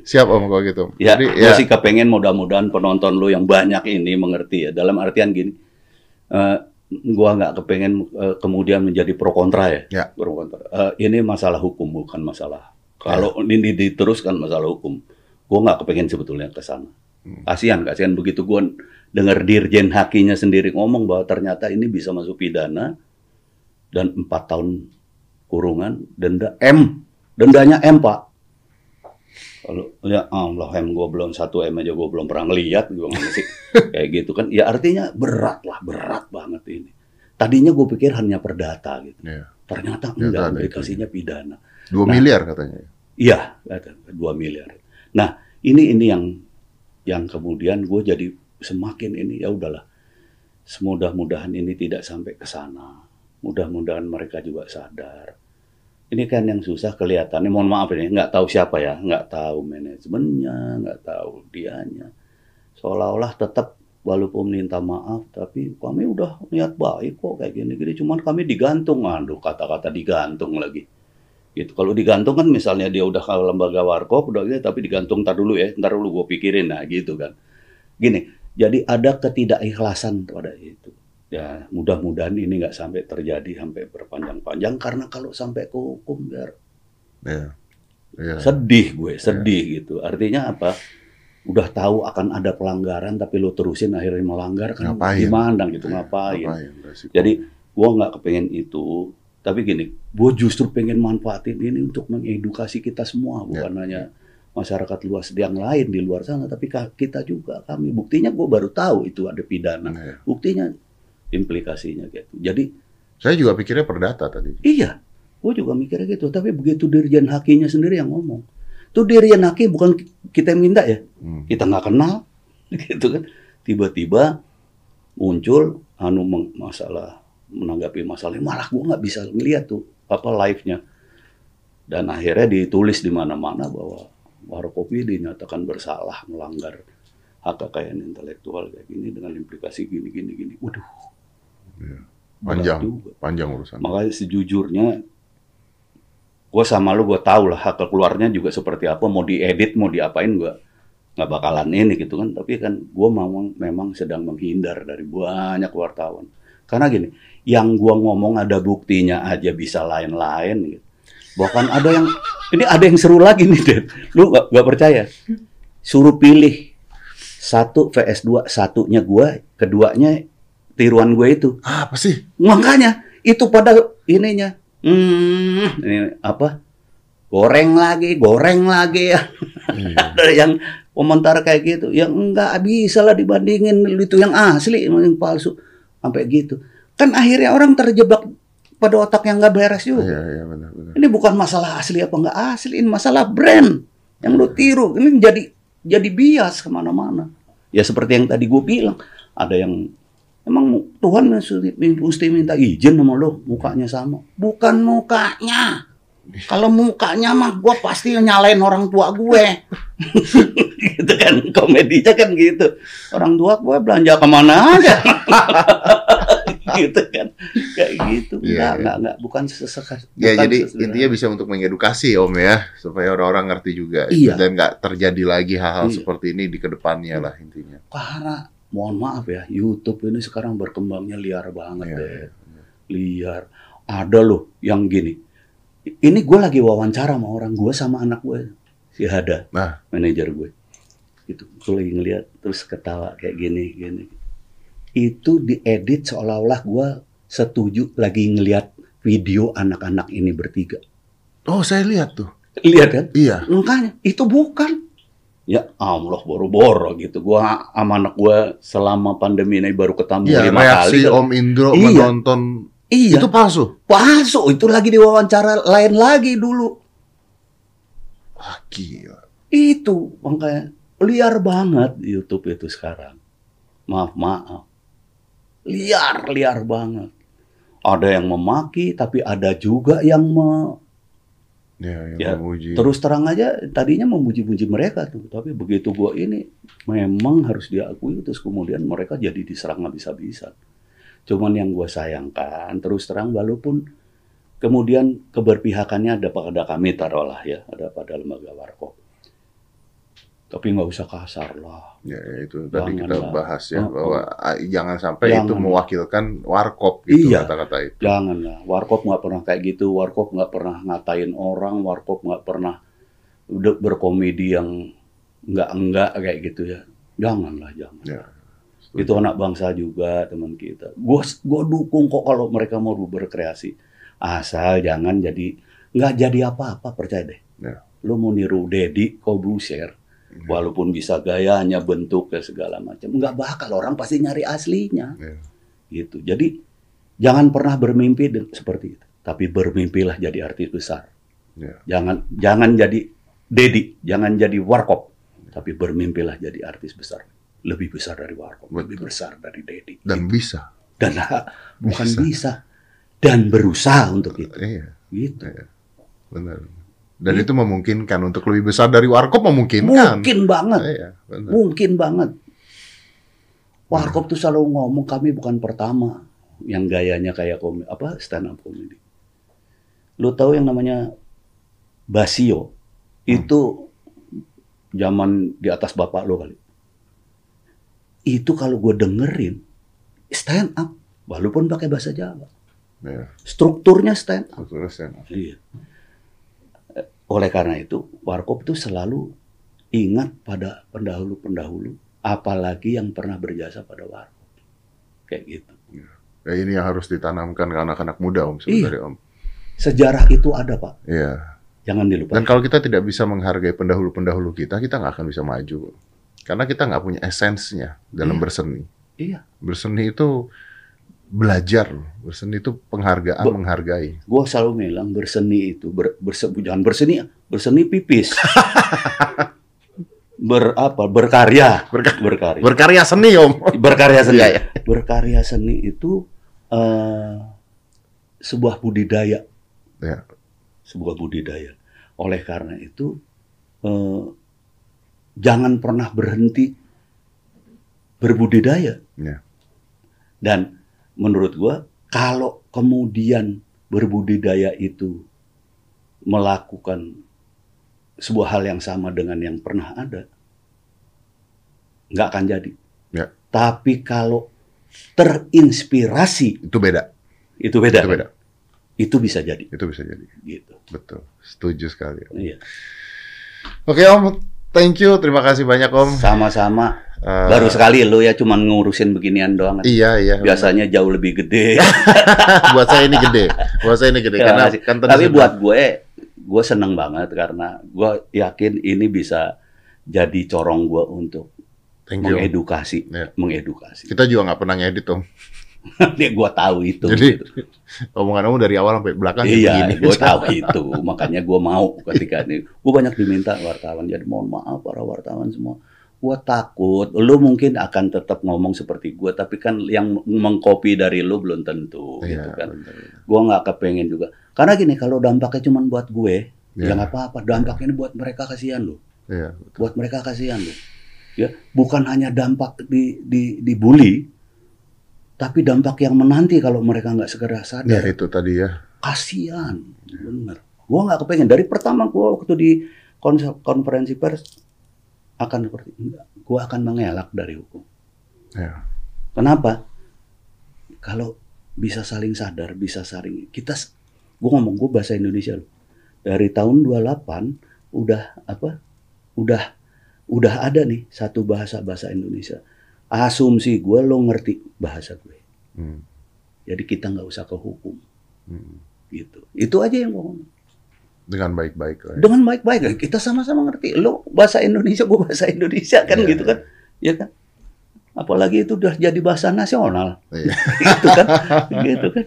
Siap Om kalau gitu. Ya, Jadi gue ya, sih kepengen mudah-mudahan penonton lu yang banyak ini mengerti ya. Dalam artian gini, eh, gua nggak kepengen eh, kemudian menjadi pro kontra ya. Ya. Pro kontra. Eh, ini masalah hukum bukan masalah. Kalau ini diteruskan masalah hukum, gua nggak kepengen sebetulnya ke sana. Hmm. Kasihan, kasihan begitu gua dengar dirjen hakinya sendiri ngomong bahwa ternyata ini bisa masuk pidana dan empat tahun kurungan, denda M, dendanya M pak. Kalau ya Allah M gue belum satu M aja gue belum pernah ngeliat gue masih kayak gitu kan. Ya artinya berat lah, berat banget ini. Tadinya gue pikir hanya perdata gitu. Ya. Ternyata Ya, enggak, ada implikasinya pidana. Dua Nah. miliar katanya. Iya, dua miliar. Nah, ini ini yang yang kemudian gue jadi semakin ini ya udahlah. Semudah-mudahan ini tidak sampai ke sana. Mudah-mudahan mereka juga sadar. Ini kan yang susah kelihatannya. Mohon maaf ini, nggak tahu siapa ya, nggak tahu manajemennya, nggak tahu dianya. Seolah-olah tetap walaupun minta maaf, tapi kami udah niat baik kok kayak gini-gini. Cuman kami digantung, aduh kata-kata digantung lagi gitu. Kalau digantung kan misalnya dia udah ke lembaga warkop udah gitu, tapi digantung ntar dulu ya, ntar dulu gue pikirin nah gitu kan. Gini, jadi ada ketidakikhlasan pada itu. Ya mudah-mudahan ini nggak sampai terjadi sampai berpanjang-panjang karena kalau sampai ke hukum biar Ya. Ya. sedih gue, sedih gitu. Artinya apa? Udah tahu akan ada pelanggaran tapi lo terusin akhirnya melanggar kan Ngapain? gimana gitu Ya, ngapain? Ngapain? Resiko. Jadi gua nggak kepengen itu, tapi gini, gue justru pengen manfaatin ini untuk mengedukasi kita semua, bukan hanya masyarakat luas yang lain di luar sana, tapi kita juga kami. Buktinya gue baru tahu itu ada pidana, Ya. buktinya implikasinya gitu. Jadi Saya juga pikirnya perdata tadi. iya, gue juga mikirnya gitu. Tapi begitu dirjen hakinya sendiri yang ngomong, tuh dirjen haki bukan kita yang minta ya, Hmm. kita nggak kenal, gitu kan. Tiba-tiba muncul anu masalah menanggapi masalah ini, malah gua nggak bisa ngeliat tuh apa live-nya. Dan akhirnya ditulis di mana-mana bahwa Warkopi dinyatakan bersalah melanggar hak kekayaan intelektual kayak gini dengan implikasi gini gini gini. Waduh. Berat Panjang. juga. Panjang urusan. Makanya sejujurnya gue sama lu gue tahu lah hak keluarnya juga seperti apa mau diedit mau diapain gue nggak bakalan ini gitu kan tapi kan gue memang sedang menghindar dari banyak wartawan karena gini yang gue ngomong ada buktinya aja bisa lain-lain gitu. bahkan ada yang ini ada yang seru lagi nih Dad. lu nggak nggak percaya suruh pilih satu vs 2 satunya gue keduanya tiruan gue itu Apa sih? Makanya itu pada ininya. Hmm, ini apa? Goreng lagi, goreng lagi ya. Iya. Ada yang komentar kayak gitu. Yang enggak bisa lah dibandingin itu yang asli, yang palsu. Sampai gitu. Kan akhirnya orang terjebak pada otak yang nggak beres juga. Iya, iya benar, benar. Ini bukan masalah asli apa nggak asli, ini masalah brand yang lu tiru. Ini jadi jadi bias ke mana-mana. Ya seperti yang tadi gue bilang, ada yang emang Tuhan mesti mesti minta izin sama lo, mukanya sama. Bukan mukanya. Kalau mukanya mah gue pasti nyalain orang tua gue. gitu kan, komedinya kan gitu. Orang tua gue belanja ke mana aja. gitu kan, kayak gitu. Iya, Enggak, iya. enggak, enggak. Bukan sesekar. Ya bukan jadi intinya bisa untuk mengedukasi Om ya supaya orang-orang ngerti juga Iya. dan nggak terjadi lagi hal-hal Iya. seperti ini di ke depannya lah intinya. karena mohon maaf ya YouTube ini sekarang berkembangnya liar banget Iya, deh liar ada loh yang gini ini gue lagi wawancara sama orang gue sama anak gue si Hada Nah. manajer gue itu gue lagi ngeliat terus ketawa kayak gini gini itu diedit seolah-olah gue setuju lagi ngeliat video anak-anak ini bertiga Oh saya lihat tuh. lihat kan Iya. Makanya itu bukan. Ya Allah boro-boro gitu. Gua sama anak gua selama pandemi ini baru ketemu Iya lima reaksi kali. Om Indro Iya. menonton Iya. itu palsu. palsu. Itu lagi diwawancara lain lagi dulu. Wah gila. Itu makanya liar banget YouTube itu sekarang. Maaf maaf. Liar liar banget. Ada yang memaki, tapi ada juga yang me- Ya, yang Ya, memuji. terus terang aja tadinya memuji-muji mereka tuh tapi begitu gua ini memang harus diakui terus kemudian mereka jadi diserang habis-habisan cuman yang gua sayangkan terus terang walaupun kemudian keberpihakannya ada pada kami taruhlah ya ada pada lembaga warkop Tapi nggak usah kasar lah. Ya, ya, itu tadi Jangan kita lah. bahas ya Oh, bahwa ah, jangan sampai itu Jangan. mewakilkan warkop gitu Iya. kata-kata itu. Jangan lah. Warkop nggak pernah kayak gitu. Warkop nggak pernah ngatain orang. Warkop nggak pernah udah berkomedi yang enggak-enggak kayak gitu ya. Janganlah, jangan. Ya. itu anak bangsa juga teman kita. Gua gua dukung kok kalau mereka mau berkreasi. Asal jangan jadi nggak jadi apa-apa percaya deh. Ya. Lu mau niru Dedi Kobusier, Ya. Walaupun bisa gayanya, bentuknya segala macam, nggak bakal orang pasti nyari aslinya. Ya. Gitu. Jadi jangan pernah bermimpi seperti itu, tapi bermimpilah jadi artis besar. Ya. Jangan jangan jadi Dedi, jangan jadi Warkop, tapi bermimpilah jadi artis besar. Lebih besar dari Warkop, lebih Betul. besar dari Dedi. Dan bisa. dan bukan Bisa. bisa. dan berusaha untuk itu Iya, gitu benar. Dan itu memungkinkan untuk lebih besar dari warkop memungkinkan. mungkin banget. Iya, benar. mungkin banget. Warkop tuh selalu ngomong kami bukan pertama yang gayanya kayak komedi apa stand up comedy. Lu tahu yang namanya Basio? Itu zaman di atas bapak lo kali. Itu kalau gue dengerin stand up walaupun pakai bahasa Jawa. Iya, strukturnya stand up betul, stand up. Iya. Eh, Oleh karena itu, Warkop itu selalu ingat pada pendahulu-pendahulu, apalagi yang pernah berjasa pada Warkop. Kayak gitu. Ya, ini yang harus ditanamkan ke anak-anak muda om sebenarnya om. Sejarah itu ada, Pak. Iya. Jangan dilupakan. Dan kalau kita tidak bisa menghargai pendahulu-pendahulu kita, kita nggak akan bisa maju. Karena kita nggak punya esensinya dalam Iya. berseni. Iya. Berseni itu belajar, loh. berseni itu penghargaan, Be- menghargai. Gue selalu bilang berseni itu, ber, berse- jangan berseni, berseni pipis. Ber, apa, berkarya. Berka- berkarya. Berkarya seni om. berkarya seni. Iya, iya. Berkarya seni itu eh, sebuah budidaya. Ya. Sebuah budidaya. Oleh karena itu eh, jangan pernah berhenti berbudidaya. Ya. Dan menurut gua kalau kemudian berbudidaya itu melakukan sebuah hal yang sama dengan yang pernah ada, nggak akan jadi. Ya. Tapi kalau terinspirasi Itu beda. itu beda. Itu beda. Itu bisa jadi Itu bisa jadi. gitu. Betul. Setuju sekali. Om. Iya. Oke om, thank you. Terima kasih banyak om. Sama-sama. Eh, Baru sekali lo ya cuman ngurusin beginian doang. Iya iya. Biasanya jauh lebih gede. buat saya ini gede. Buat saya ini gede. Terima Karena kan Tapi buat gue, gue seneng banget karena gue yakin ini bisa jadi corong gue untuk thank you. Mengedukasi, Ya. mengedukasi. Kita juga nggak pernah ngedit om. Dia gue tahu itu. Jadi, gitu. Omongan kamu dari awal sampai belakang Iya, begini. gue tahu itu. Makanya gue mau ketika ini. Gue banyak diminta wartawan. Jadi mohon maaf para wartawan semua. Gue takut. Lu mungkin akan tetap ngomong seperti gue. Tapi kan yang mengcopy dari lu belum tentu. Iya, gitu kan. Gue nggak kepengen juga. Karena gini, kalau dampaknya cuma buat gue, Iya. ya nggak apa-apa. Dampaknya ini buat mereka kasihan loh. Iya. Buat mereka kasihan loh. Ya, bukan hanya dampak di di dibully, tapi dampak yang menanti kalau mereka nggak segera Ya sadar. itu tadi ya. Kasihan, bener. Gua nggak kepengen dari pertama gua waktu di konferensi pers akan seperti enggak. Gua akan mengelak dari hukum. Ya. Kenapa? Kalau bisa saling sadar, bisa saling kita gua ngomong gua bahasa Indonesia loh. Dari tahun 28 udah apa? Udah udah ada nih satu bahasa bahasa Indonesia. Asumsi gue lo ngerti bahasa gue. Hmm. Jadi kita nggak usah ke hukum Hmm. gitu. Itu aja yang gua ngomong. Dengan baik-baik lah. ya. Dengan baik-baik kita sama-sama ngerti. Lo bahasa Indonesia, gua bahasa Indonesia kan Iya, gitu kan. Ya kan? Apalagi itu udah jadi bahasa nasional. Iya. gitu kan. gitu kan.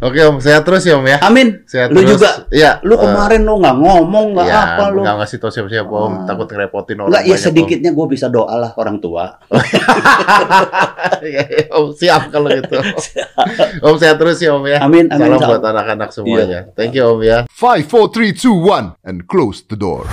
Oke om, sehat terus ya om ya. Amin. Sehat Lu terus. juga. Iya. Lu eh, kemarin lo nggak ngomong, nggak ya, apa lo. Nggak ngasih tau siapa-siapa om, Ah. takut ngerepotin orang Enggak, ya Om. sedikitnya gue bisa doa lah orang tua. Iya, om siap kalau gitu. om sehat terus ya om ya. Amin, amin. Salam buat anak-anak semuanya. Iya. Thank you om ya. Five, four, three, two, one, and close the door.